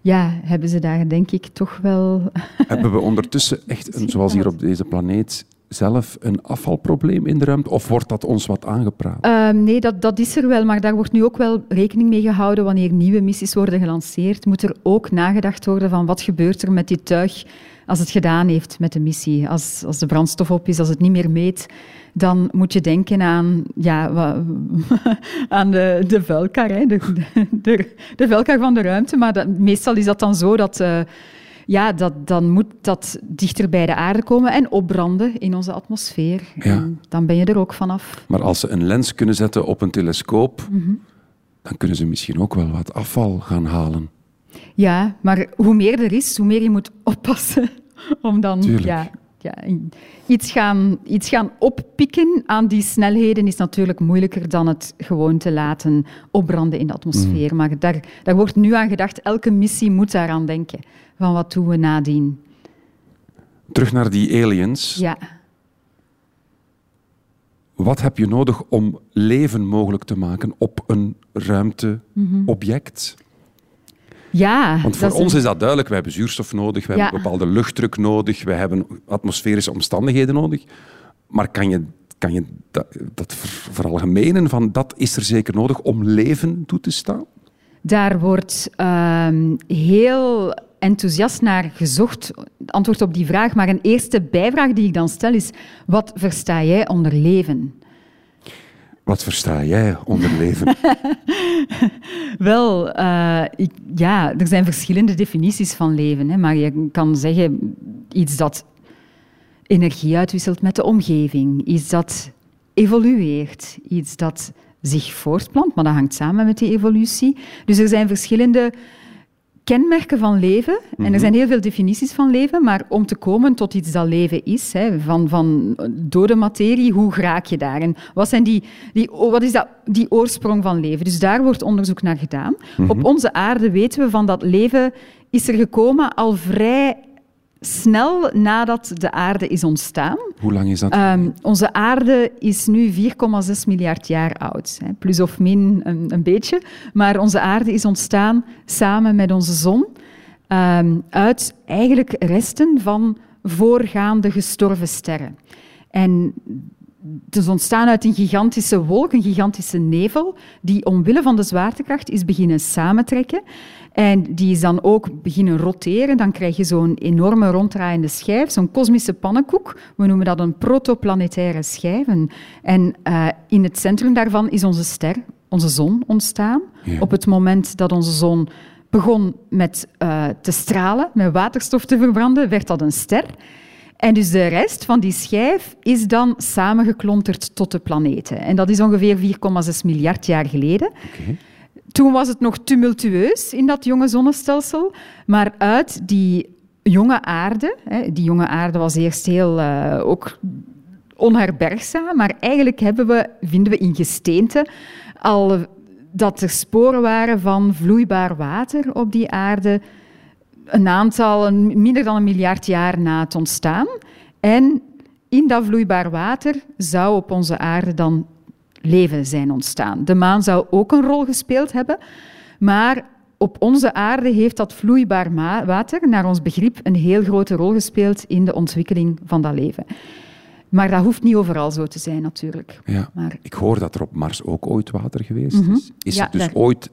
ja, hebben ze daar denk ik toch wel... Hebben we ondertussen echt, een, <laughs> zoals hier op deze planeet, zelf een afvalprobleem in de ruimte? Of wordt dat ons wat aangepraat? Ehm, nee, dat, dat is er wel, maar daar wordt nu ook wel rekening mee gehouden wanneer nieuwe missies worden gelanceerd. Moet er ook nagedacht worden van wat gebeurt er met dit tuig als het gedaan heeft met de missie. Als, als de brandstof op is, als het niet meer meet, dan moet je denken aan, ja, <laughs> aan de, de vuilkar, hè, de, de, de vuilkar van de ruimte. Maar dat, meestal is dat dan zo dat... eh, ja, dat, dan moet dat dichter bij de aarde komen en opbranden in onze atmosfeer. Ja. En dan ben je er ook vanaf. Maar als ze een lens kunnen zetten op een telescoop, Mhm. dan kunnen ze misschien ook wel wat afval gaan halen. Ja, maar hoe meer er is, hoe meer je moet oppassen <laughs> om dan Tuurlijk. ja, ja, iets, gaan, iets gaan oppikken aan die snelheden is natuurlijk moeilijker dan het gewoon te laten opbranden in de atmosfeer. Maar daar, daar wordt nu aan gedacht, elke missie moet daaraan denken. Van wat doen we nadien? Terug naar die aliens. Ja. Wat heb je nodig om leven mogelijk te maken op een ruimteobject? Ja, Want voor ons is dat duidelijk. We hebben zuurstof nodig, we Ja. hebben bepaalde luchtdruk nodig, we hebben atmosferische omstandigheden nodig. Maar kan je, kan je dat, dat ver- veralgemenen van dat is er zeker nodig om leven toe te staan? Daar wordt ehm, heel enthousiast naar gezocht, het antwoord op die vraag. Maar een eerste bijvraag die ik dan stel is, wat versta jij onder leven? Wat versta jij onder leven? <laughs> Wel, eh, ik, ja, er zijn verschillende definities van leven. Hè, maar je kan zeggen iets dat energie uitwisselt met de omgeving, iets dat evolueert, iets dat zich voortplant, maar dat hangt samen met die evolutie. Dus er zijn verschillende kenmerken van leven. En er zijn heel veel definities van leven, maar om te komen tot iets dat leven is, hè, van, van dode materie, hoe raak je daar? En wat, zijn die, die, wat is dat, die oorsprong van leven? Dus daar wordt onderzoek naar gedaan. Op onze aarde weten we van dat leven is er gekomen al vrij snel nadat de aarde is ontstaan. Hoe lang is dat? Ehm, onze aarde is nu 4,6 miljard jaar oud. Hè, plus of min een, een beetje. Maar onze aarde is ontstaan samen met onze zon ehm, uit eigenlijk resten van voorgaande gestorven sterren. En het is ontstaan uit een gigantische wolk, een gigantische nevel, die omwille van de zwaartekracht is beginnen samentrekken. En die is dan ook beginnen roteren. Dan krijg je zo'n enorme ronddraaiende schijf, zo'n kosmische pannenkoek. We noemen dat een protoplanetaire schijf. En, eh, in het centrum daarvan is onze ster, onze zon, ontstaan. Ja. Op het moment dat onze zon begon met eh, te stralen, met waterstof te verbranden, werd dat een ster. En dus de rest van die schijf is dan samengeklonterd tot de planeten. En dat is ongeveer 4,6 miljard jaar geleden. Toen was het nog tumultueus in dat jonge zonnestelsel, maar uit die jonge aarde, hè, die jonge aarde was eerst heel, eh, ook onherbergzaam, maar eigenlijk hebben we, vinden we in gesteente al dat er sporen waren van vloeibaar water op die aarde een aantal, een- minder dan een miljard jaar na het ontstaan. En in dat vloeibaar water zou op onze aarde dan leven zijn ontstaan. De maan zou ook een rol gespeeld hebben, maar op onze aarde heeft dat vloeibaar water, naar ons begrip, een heel grote rol gespeeld in de ontwikkeling van dat leven. Maar dat hoeft niet overal zo te zijn, natuurlijk. Ja. Maar Ik hoor dat er op Mars ook ooit water geweest is. Is Ja, er dus daar- ooit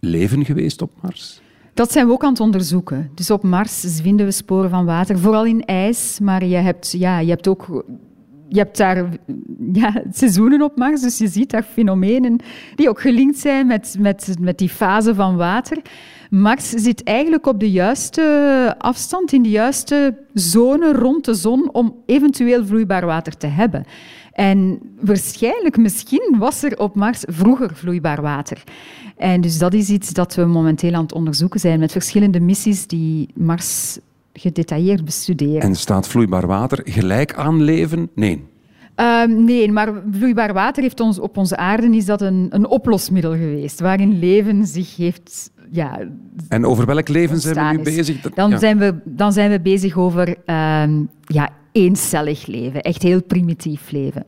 leven geweest op Mars? Dat zijn we ook aan het onderzoeken. Dus op Mars vinden we sporen van water, vooral in ijs. Maar je hebt, ja, je hebt ook je hebt daar ja, seizoenen op Mars, dus je ziet daar fenomenen die ook gelinkt zijn met, met, met die fase van water. Mars zit eigenlijk op de juiste afstand, in de juiste zone rond de zon om eventueel vloeibaar water te hebben. En waarschijnlijk, misschien, was er op Mars vroeger vloeibaar water. En dus dat is iets dat we momenteel aan het onderzoeken zijn met verschillende missies die Mars gedetailleerd bestuderen. En staat vloeibaar water gelijk aan leven? Nee. Ehm, nee, maar vloeibaar water heeft ons, op onze aarde is dat een, een oplosmiddel geweest, waarin leven zich heeft... Ja, En over welk leven zijn we nu bezig? Dat- Dan, ja. zijn we, dan zijn we bezig over ehm, ja, eencellig leven, echt heel primitief leven.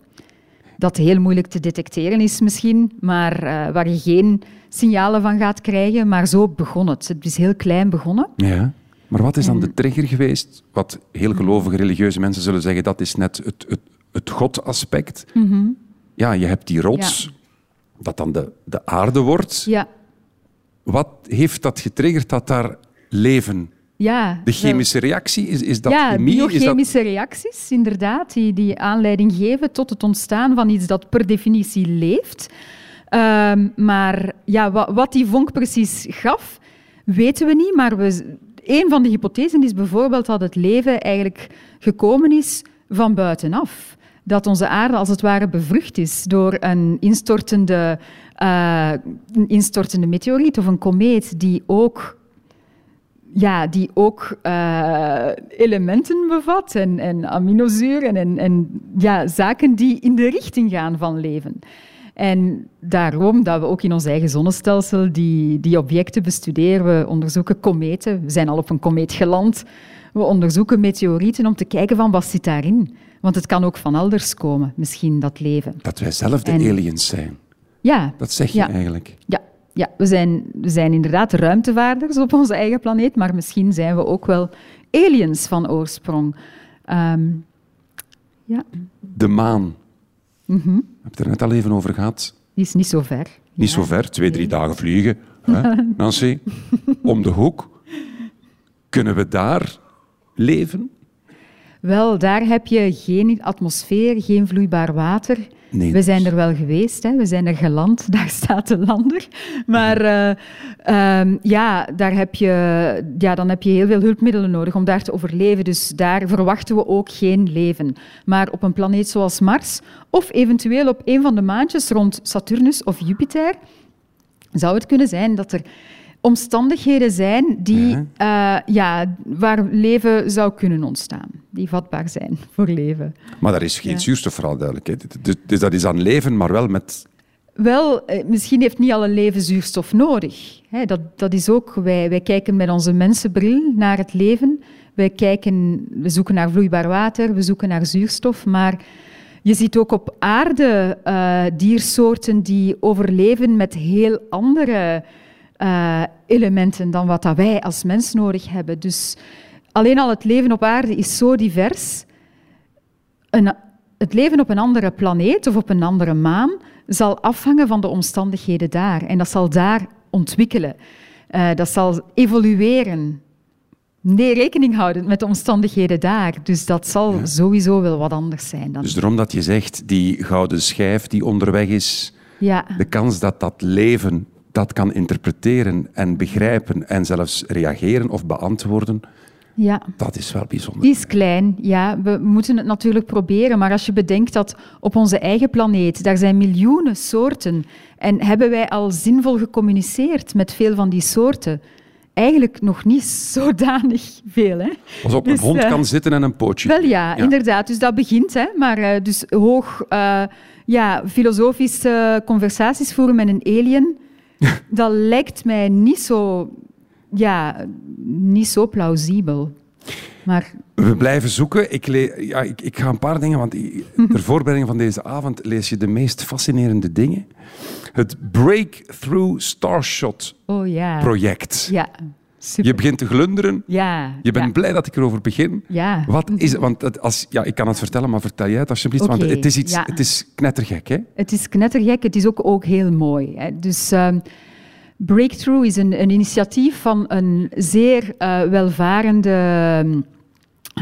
Dat heel moeilijk te detecteren is misschien, maar eh, waar je geen signalen van gaat krijgen. Maar zo begon het. Het is heel klein begonnen. Ja. Maar wat is dan de trigger geweest? Wat heel gelovige religieuze mensen zullen zeggen, dat is net het, het, het God-aspect. Ja, je hebt die rots, dat dan de, de aarde wordt. Ja, Wat heeft dat getriggerd dat daar leven... ja. De chemische reactie, is, is dat ja, chemie? Is dat... biochemische reacties, inderdaad, die, die aanleiding geven tot het ontstaan van iets dat per definitie leeft. Ehm, maar ja, wat, wat die vonk precies gaf, weten we niet. Maar we, een van de hypothesen is bijvoorbeeld dat het leven eigenlijk gekomen is van buitenaf. Dat onze aarde als het ware bevrucht is door een instortende, eh, een instortende meteoriet of een komeet die ook ja, die ook eh, elementen bevat en, en aminozuren en, en ja, zaken die in de richting gaan van leven. En daarom dat we ook in ons eigen zonnestelsel die, die objecten bestuderen. We onderzoeken kometen. We zijn al op een komeet geland. We onderzoeken meteorieten om te kijken van wat zit daarin. Want het kan ook van elders komen, misschien dat leven. Dat wij zelf de En- aliens zijn. Ja, Dat zeg je Ja. eigenlijk. ja, ja we, zijn, we zijn inderdaad ruimtevaarders op onze eigen planeet, maar misschien zijn we ook wel aliens van oorsprong. Ehm, ja, De maan. We hebben het er net al even over gehad. die is niet zo ver. Niet Ja. zo ver, twee, drie dagen vliegen. Hè? <laughs> Nancy, om de hoek. Kunnen we daar leven? Wel, daar heb je geen atmosfeer, geen vloeibaar water. Nee, We zijn dus- er wel geweest, hè. we zijn er geland, <laughs> daar staat de lander. Maar eh, ehm, ja, daar heb je, ja, dan heb je heel veel hulpmiddelen nodig om daar te overleven. Dus daar verwachten we ook geen leven. Maar op een planeet zoals Mars, of eventueel op een van de maantjes rond Saturnus of Jupiter, zou het kunnen zijn dat er omstandigheden zijn die, ja. ja, waar leven zou kunnen ontstaan. Die vatbaar zijn <laughs> voor leven. Maar daar is geen Ja. zuurstof voor alle duidelijkheid. Dus, dus dat is aan leven, maar wel met... Wel, eh, misschien heeft niet alle leven zuurstof nodig. Dat, dat is ook, wij, wij kijken met onze mensenbril naar het leven. Wij kijken, we zoeken naar vloeibaar water, we zoeken naar zuurstof, maar je ziet ook op aarde eh, diersoorten die overleven met heel andere eh, elementen dan wat dat wij als mens nodig hebben. Dus alleen al het leven op aarde is zo divers. Een, het leven op een andere planeet of op een andere maan zal afhangen van de omstandigheden daar. En dat zal daar ontwikkelen. Eh, dat zal evolueren. Nee, rekening houden met de omstandigheden daar. Dus dat zal sowieso wel wat anders zijn dan. Dus daarom dat je zegt, die gouden schijf die onderweg is, ja. de kans dat dat leven dat kan interpreteren en begrijpen en zelfs reageren of beantwoorden, ja. dat is wel bijzonder. Die is klein, ja. We moeten het natuurlijk proberen. Maar als je bedenkt dat op onze eigen planeet, daar zijn miljoenen soorten. En hebben wij al zinvol gecommuniceerd met veel van die soorten? eigenlijk nog niet <laughs> zodanig veel. Hè? Als op Dus, een hond eh, kan zitten en een pootje. Wel ja, Ja. inderdaad. Dus dat begint. Hè. Maar eh, dus hoog eh, ja, filosofische conversaties voeren met een alien, <laughs> dat lijkt mij niet zo, ja, niet zo plausibel. Maar We blijven zoeken. Ik, ja, ik, ik ga een paar dingen, want <laughs> ter voorbereiding van deze avond lees je de meest fascinerende dingen. Het Breakthrough Starshot oh ja, project. ja, super. Je begint te glunderen. ja, Je bent ja, blij dat ik erover begin. ja. Wat is het? Want als, ja, ik kan het vertellen, maar vertel jij het alsjeblieft. Want het is, iets, het is knettergek, hè? Het is knettergek, het is ook, ook heel mooi. Hè. Dus ehm, Breakthrough is een, een initiatief van een zeer eh, welvarende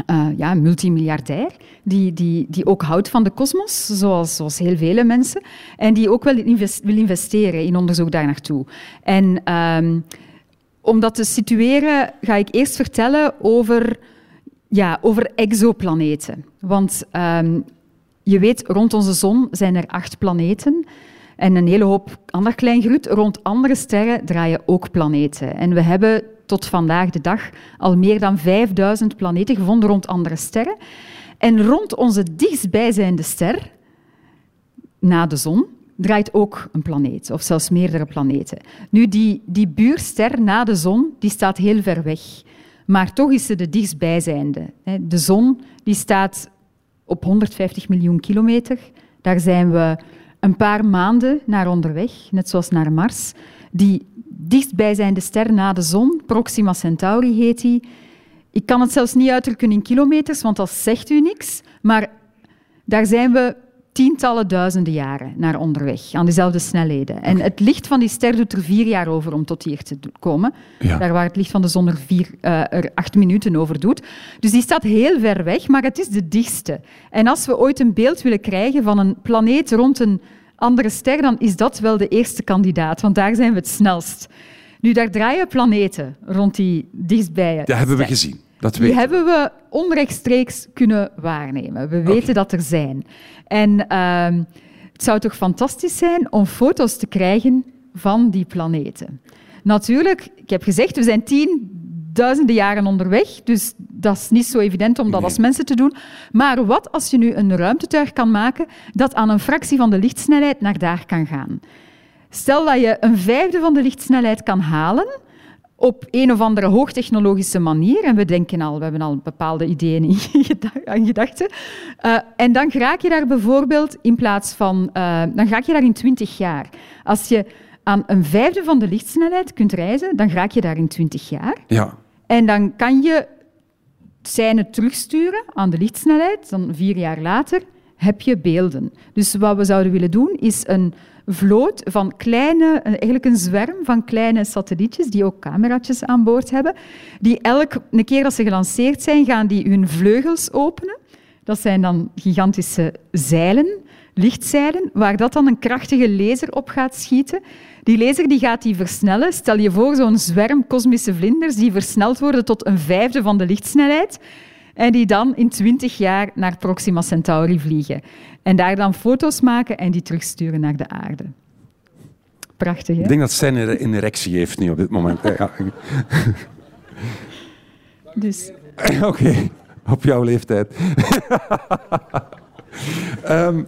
eh, ja, multimiljardair, die, die, die ook houdt van de kosmos, zoals, zoals heel vele mensen, en die ook wel wil investeren in onderzoek daar naartoe. En ehm, om dat te situeren, ga ik eerst vertellen over, ja, over exoplaneten. Want ehm, je weet, rond onze zon zijn er acht planeten. En een hele hoop ander klein groet. Rond andere sterren draaien ook planeten. En we hebben tot vandaag de dag al meer dan 5000 planeten gevonden rond andere sterren. En rond onze dichtstbijzijnde ster, na de zon, draait ook een planeet, of zelfs meerdere planeten. Nu, die, die buurster na de zon, die staat heel ver weg. Maar toch is ze de dichtstbijzijnde. De zon die staat op 150 miljoen kilometer. Daar zijn we een paar maanden naar onderweg, net zoals naar Mars. Die dichtstbijzijnde ster na de zon, Proxima Centauri heet die. Ik kan het zelfs niet uitdrukken in kilometers, want dat zegt u niks. Maar daar zijn we tientallen duizenden jaren naar onderweg, aan dezelfde snelheden. En het licht van die ster doet er vier jaar over om tot hier te komen. Ja. Daar waar het licht van de zon er, vier, eh, er acht minuten over doet. Dus die staat heel ver weg, maar het is de dichtste. En als we ooit een beeld willen krijgen van een planeet rond een andere ster, dan is dat wel de eerste kandidaat, want daar zijn we het snelst. Nu, daar draaien planeten rond die dichtstbij. Dat hebben we gezien. Dat Die hebben we onrechtstreeks kunnen waarnemen. We weten dat er zijn. En ehm, het zou toch fantastisch zijn om foto's te krijgen van die planeten. Natuurlijk, ik heb gezegd, we zijn tienduizenden jaren onderweg, dus dat is niet zo evident om dat Nee. als mensen te doen. Maar wat als je nu een ruimtetuig kan maken dat aan een fractie van de lichtsnelheid naar daar kan gaan? Stel dat je een vijfde van de lichtsnelheid kan halen op een of andere hoogtechnologische manier, en we denken al, we hebben al bepaalde ideeën in <laughs> aan gedachten, Eh, en dan raak je daar bijvoorbeeld in plaats van, eh, dan raak je daar in 20 jaar. Als je aan een vijfde van de lichtsnelheid kunt reizen, dan raak je daar in 20 jaar. Ja. En dan kan je seinen terugsturen aan de lichtsnelheid. Dan vier jaar later heb je beelden. Dus wat we zouden willen doen, is een vloot van kleine, een- eigenlijk een zwerm van kleine satellietjes, die ook cameraatjes aan boord hebben, die elke keer dat ze gelanceerd zijn, gaan die hun vleugels openen. Dat zijn dan gigantische zeilen, lichtzeilen, waar dat dan een krachtige laser op gaat schieten. Die laser die gaat die versnellen. Stel je voor zo'n zwerm kosmische vlinders die versneld worden tot een vijfde van de lichtsnelheid en die dan in 20 jaar naar Proxima Centauri vliegen. En daar dan foto's maken en die terugsturen naar de aarde. Prachtig, hè? Ik denk dat Stijn een erectie heeft nu op dit moment. Ja. <laughs> Dus, <laughs> Oké, op jouw leeftijd. <laughs> Ehm,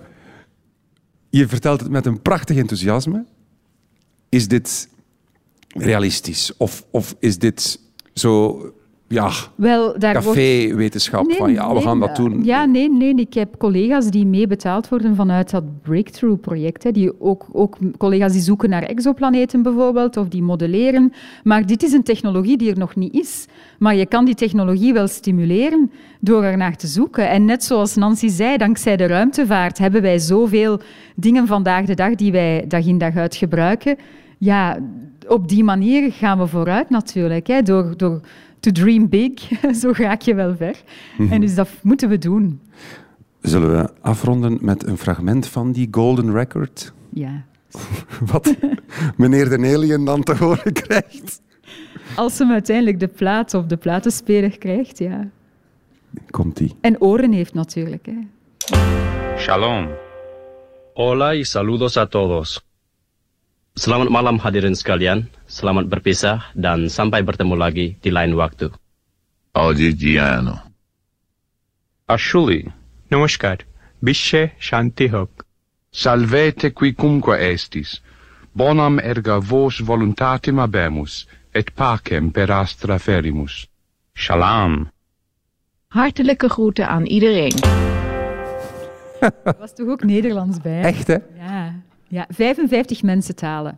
je vertelt het met een prachtig enthousiasme. Is dit realistisch? Of, of is dit zo, ja, wel, daar café-wetenschap van ja, we nee, gaan dat eh, doen? Ja, nee, nee. Ik heb collega's die mee betaald worden vanuit dat Breakthrough-project. hè, Die ook, ook collega's die zoeken naar exoplaneten bijvoorbeeld, of die modelleren. Maar dit is een technologie die er nog niet is. Maar je kan die technologie wel stimuleren door er naar te zoeken. En net zoals Nancy zei, dankzij de ruimtevaart hebben wij zoveel dingen vandaag de dag die wij dag in dag uit gebruiken. Ja, op die manier gaan we vooruit natuurlijk. Hè, door, door to dream big, <laughs> zo raak je wel ver. En dus dat moeten we doen. Zullen we afronden met een fragment van die Golden Record? Ja. <laughs> Wat meneer de Alien dan te horen krijgt? Als hem uiteindelijk de plaat of de platenspeler krijgt, ja. Komt-ie. En oren heeft natuurlijk. Hè. Shalom. Hola y saludos a todos. Selamat malam hadirin sekalian, selamat berpisah dan sampai bertemu lagi di lain waktu. Audigiano. Ashuli, namaskar, bishe shanti hok. Salvete quicumque estis, bonam erga vos voluntatem abemus, et pacem per astra ferimus. Shalom. Hartelijke groeten aan iedereen. <laughs> was toch ook Nederlands bij? Echt, hè? Ja ja, 55 mensentalen.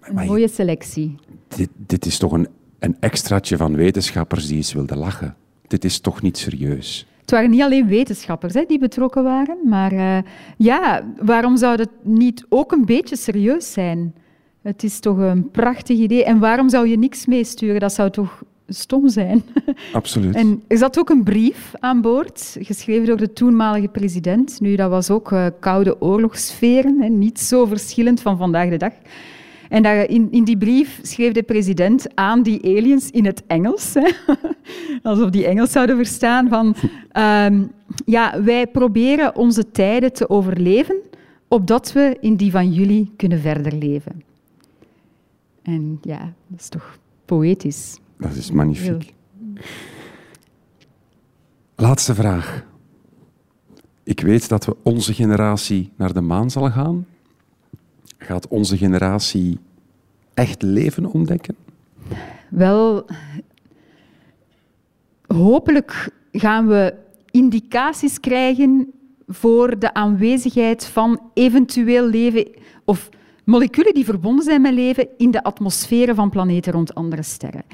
Een Maar- mooie selectie. Dit, dit is toch een, een extraatje van wetenschappers die eens wilden lachen. Dit is toch niet serieus? Het waren niet alleen wetenschappers hè, die betrokken waren, maar eh, ja, waarom zou het niet ook een beetje serieus zijn? Het is toch een prachtig idee. En waarom zou je niks meesturen? Dat zou toch stom zijn? <laughs> Absoluut. En er zat ook een brief aan boord, geschreven door de toenmalige president. Nu, dat was ook eh, koude oorlogssferen, hè, niet zo verschillend van vandaag de dag. En daar, in, in die brief schreef de president aan die aliens in het Engels, hè, <laughs> alsof die Engels zouden verstaan, van <laughs> ehm, ja, wij proberen onze tijden te overleven, opdat we in die van jullie kunnen verder leven. En ja, dat is toch poëtisch. Dat is magnifiek. Laatste vraag. Ik weet dat we onze generatie naar de maan zal gaan. Gaat onze generatie echt leven ontdekken? Wel, hopelijk gaan we indicaties krijgen voor de aanwezigheid van eventueel leven of moleculen die verbonden zijn met leven in de atmosferen van planeten rond andere sterren.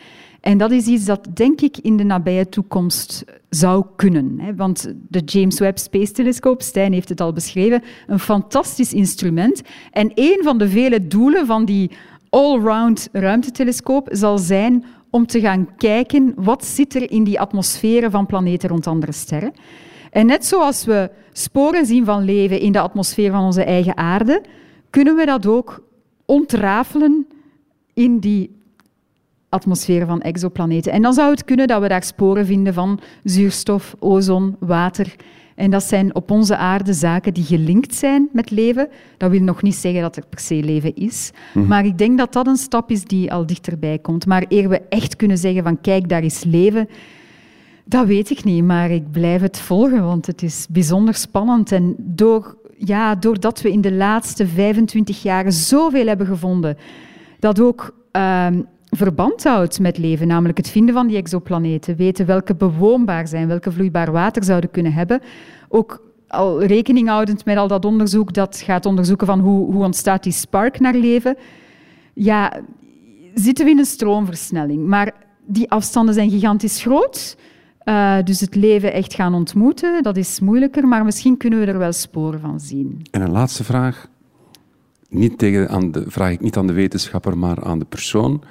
En dat is iets dat, denk ik, in de nabije toekomst zou kunnen. Hè? Want de James Webb Space Telescope, Stijn heeft het al beschreven, een fantastisch instrument. En een van de vele doelen van die allround ruimtetelescoop zal zijn om te gaan kijken wat zit er in die atmosferen van planeten rond andere sterren. En net zoals we sporen zien van leven in de atmosfeer van onze eigen aarde, kunnen we dat ook ontrafelen in die atmosfeer van exoplaneten. En dan zou het kunnen dat we daar sporen vinden van zuurstof, ozon, water. En dat zijn op onze aarde zaken die gelinkt zijn met leven. Dat wil nog niet zeggen dat er per se leven is. Maar ik denk dat dat een stap is die al dichterbij komt. Maar eer we echt kunnen zeggen van kijk, daar is leven, dat weet ik niet. Maar ik blijf het volgen, want het is bijzonder spannend. En door, ja, doordat we in de laatste 25 jaar zoveel hebben gevonden, dat ook ehm, verband houdt met leven, namelijk het vinden van die exoplaneten, weten welke bewoonbaar zijn, welke vloeibaar water zouden kunnen hebben. Ook al rekening houdend met al dat onderzoek dat gaat onderzoeken van hoe, hoe ontstaat die spark naar leven. Ja, zitten we in een stroomversnelling. Maar die afstanden zijn gigantisch groot. Uh, dus het leven echt gaan ontmoeten, dat is moeilijker, maar misschien kunnen we er wel sporen van zien. En een laatste vraag. Niet tegen aan de, vraag ik niet aan de wetenschapper, maar aan de persoon.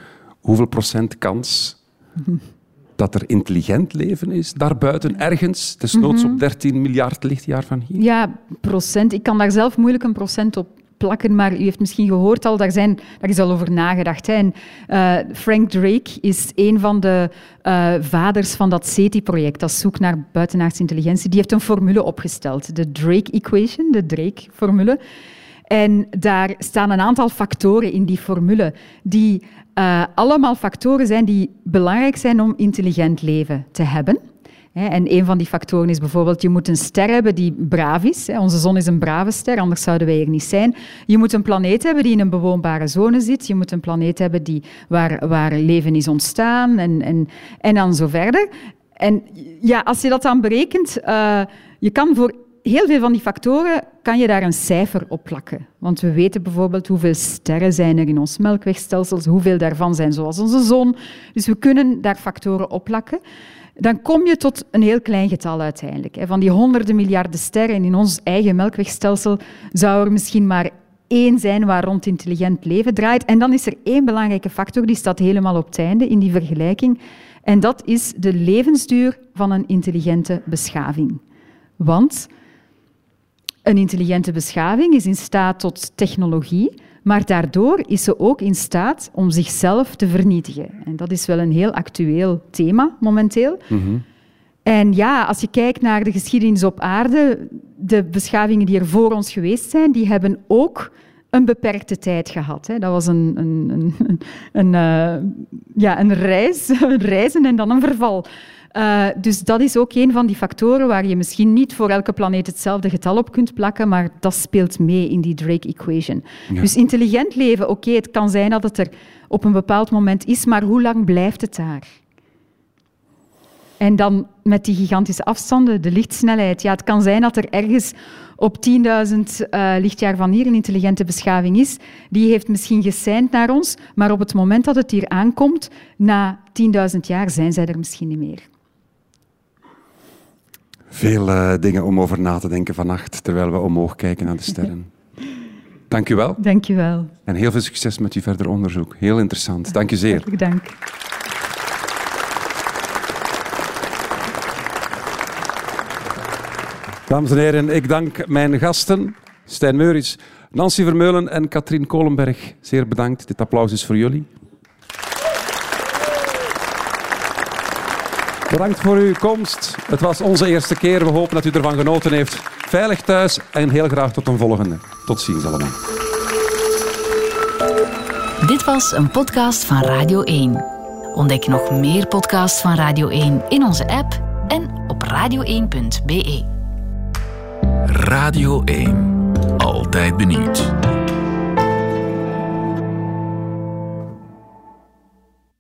Hoeveel procent kans dat er intelligent leven is daarbuiten ergens, desnoods op 13 miljard lichtjaar van hier? Ja, procent. Ik kan daar zelf moeilijk een procent op plakken, maar u heeft misschien gehoord al, daar, zijn, daar is al over nagedacht. Hè. En, uh, Frank Drake is een van de uh, vaders van dat SETI-project, dat zoekt naar buitenaardse intelligentie. Die heeft een formule opgesteld, de Drake Equation, de Drake-formule. En daar staan een aantal factoren in die formule die uh, allemaal factoren zijn die belangrijk zijn om intelligent leven te hebben. En een van die factoren is bijvoorbeeld, je moet een ster hebben die braaf is. Onze zon is een brave ster, anders zouden wij hier niet zijn. Je moet een planeet hebben die in een bewoonbare zone zit. Je moet een planeet hebben die, waar, waar leven is ontstaan en, en, en dan zo verder. En ja, als je dat dan berekent, uh, je kan voor heel veel van die factoren kan je daar een cijfer op plakken. Want we weten bijvoorbeeld hoeveel sterren zijn er in ons melkwegstelsel, hoeveel daarvan zijn zoals onze zon. Dus we kunnen daar factoren op plakken dan kom je tot een heel klein getal uiteindelijk. Van die honderden miljarden sterren in ons eigen melkwegstelsel zou er misschien maar één zijn waar rond intelligent leven draait. En dan is er één belangrijke factor, die staat helemaal op het einde in die vergelijking. En dat is de levensduur van een intelligente beschaving. Want een intelligente beschaving is in staat tot technologie, maar daardoor is ze ook in staat om zichzelf te vernietigen. En dat is wel een heel actueel thema momenteel. Mhm. En ja, als je kijkt naar de geschiedenis op aarde, de beschavingen die er voor ons geweest zijn, die hebben ook een beperkte tijd gehad. Hè. Dat was een, een, een, een, eh, ja, een reis, <laughs> een reizen en dan een verval. Uh, dus dat is ook een van die factoren waar je misschien niet voor elke planeet hetzelfde getal op kunt plakken, maar dat speelt mee in die Drake-equation. Ja. Dus intelligent leven, oké, okay, het kan zijn dat het er op een bepaald moment is, maar hoe lang blijft het daar? En dan met die gigantische afstanden, de lichtsnelheid. Ja, het kan zijn dat er ergens op 10.000 uh, lichtjaar van hier een intelligente beschaving is. Die heeft misschien geseind naar ons, maar op het moment dat het hier aankomt, na 10.000 jaar, zijn zij er misschien niet meer. Veel uh, dingen om over na te denken vannacht, terwijl we omhoog kijken naar de <laughs> sterren. Dank u wel. Dank u wel. En heel veel succes met uw verder onderzoek. Heel interessant. Dank u zeer. Hartelijk dank. Dames en heren, ik dank mijn gasten, Stijn Meurits, Nancy Vermeulen en Katrien Kolenberg. Zeer bedankt. Dit applaus is voor jullie. Bedankt voor uw komst. Het was onze eerste keer. We hopen dat u ervan genoten heeft. Veilig thuis en heel graag tot een volgende. Tot ziens allemaal. Dit was een podcast van Radio 1. Ontdek nog meer podcasts van Radio 1 in onze app en op radio1.be. Radio 1. Altijd benieuwd.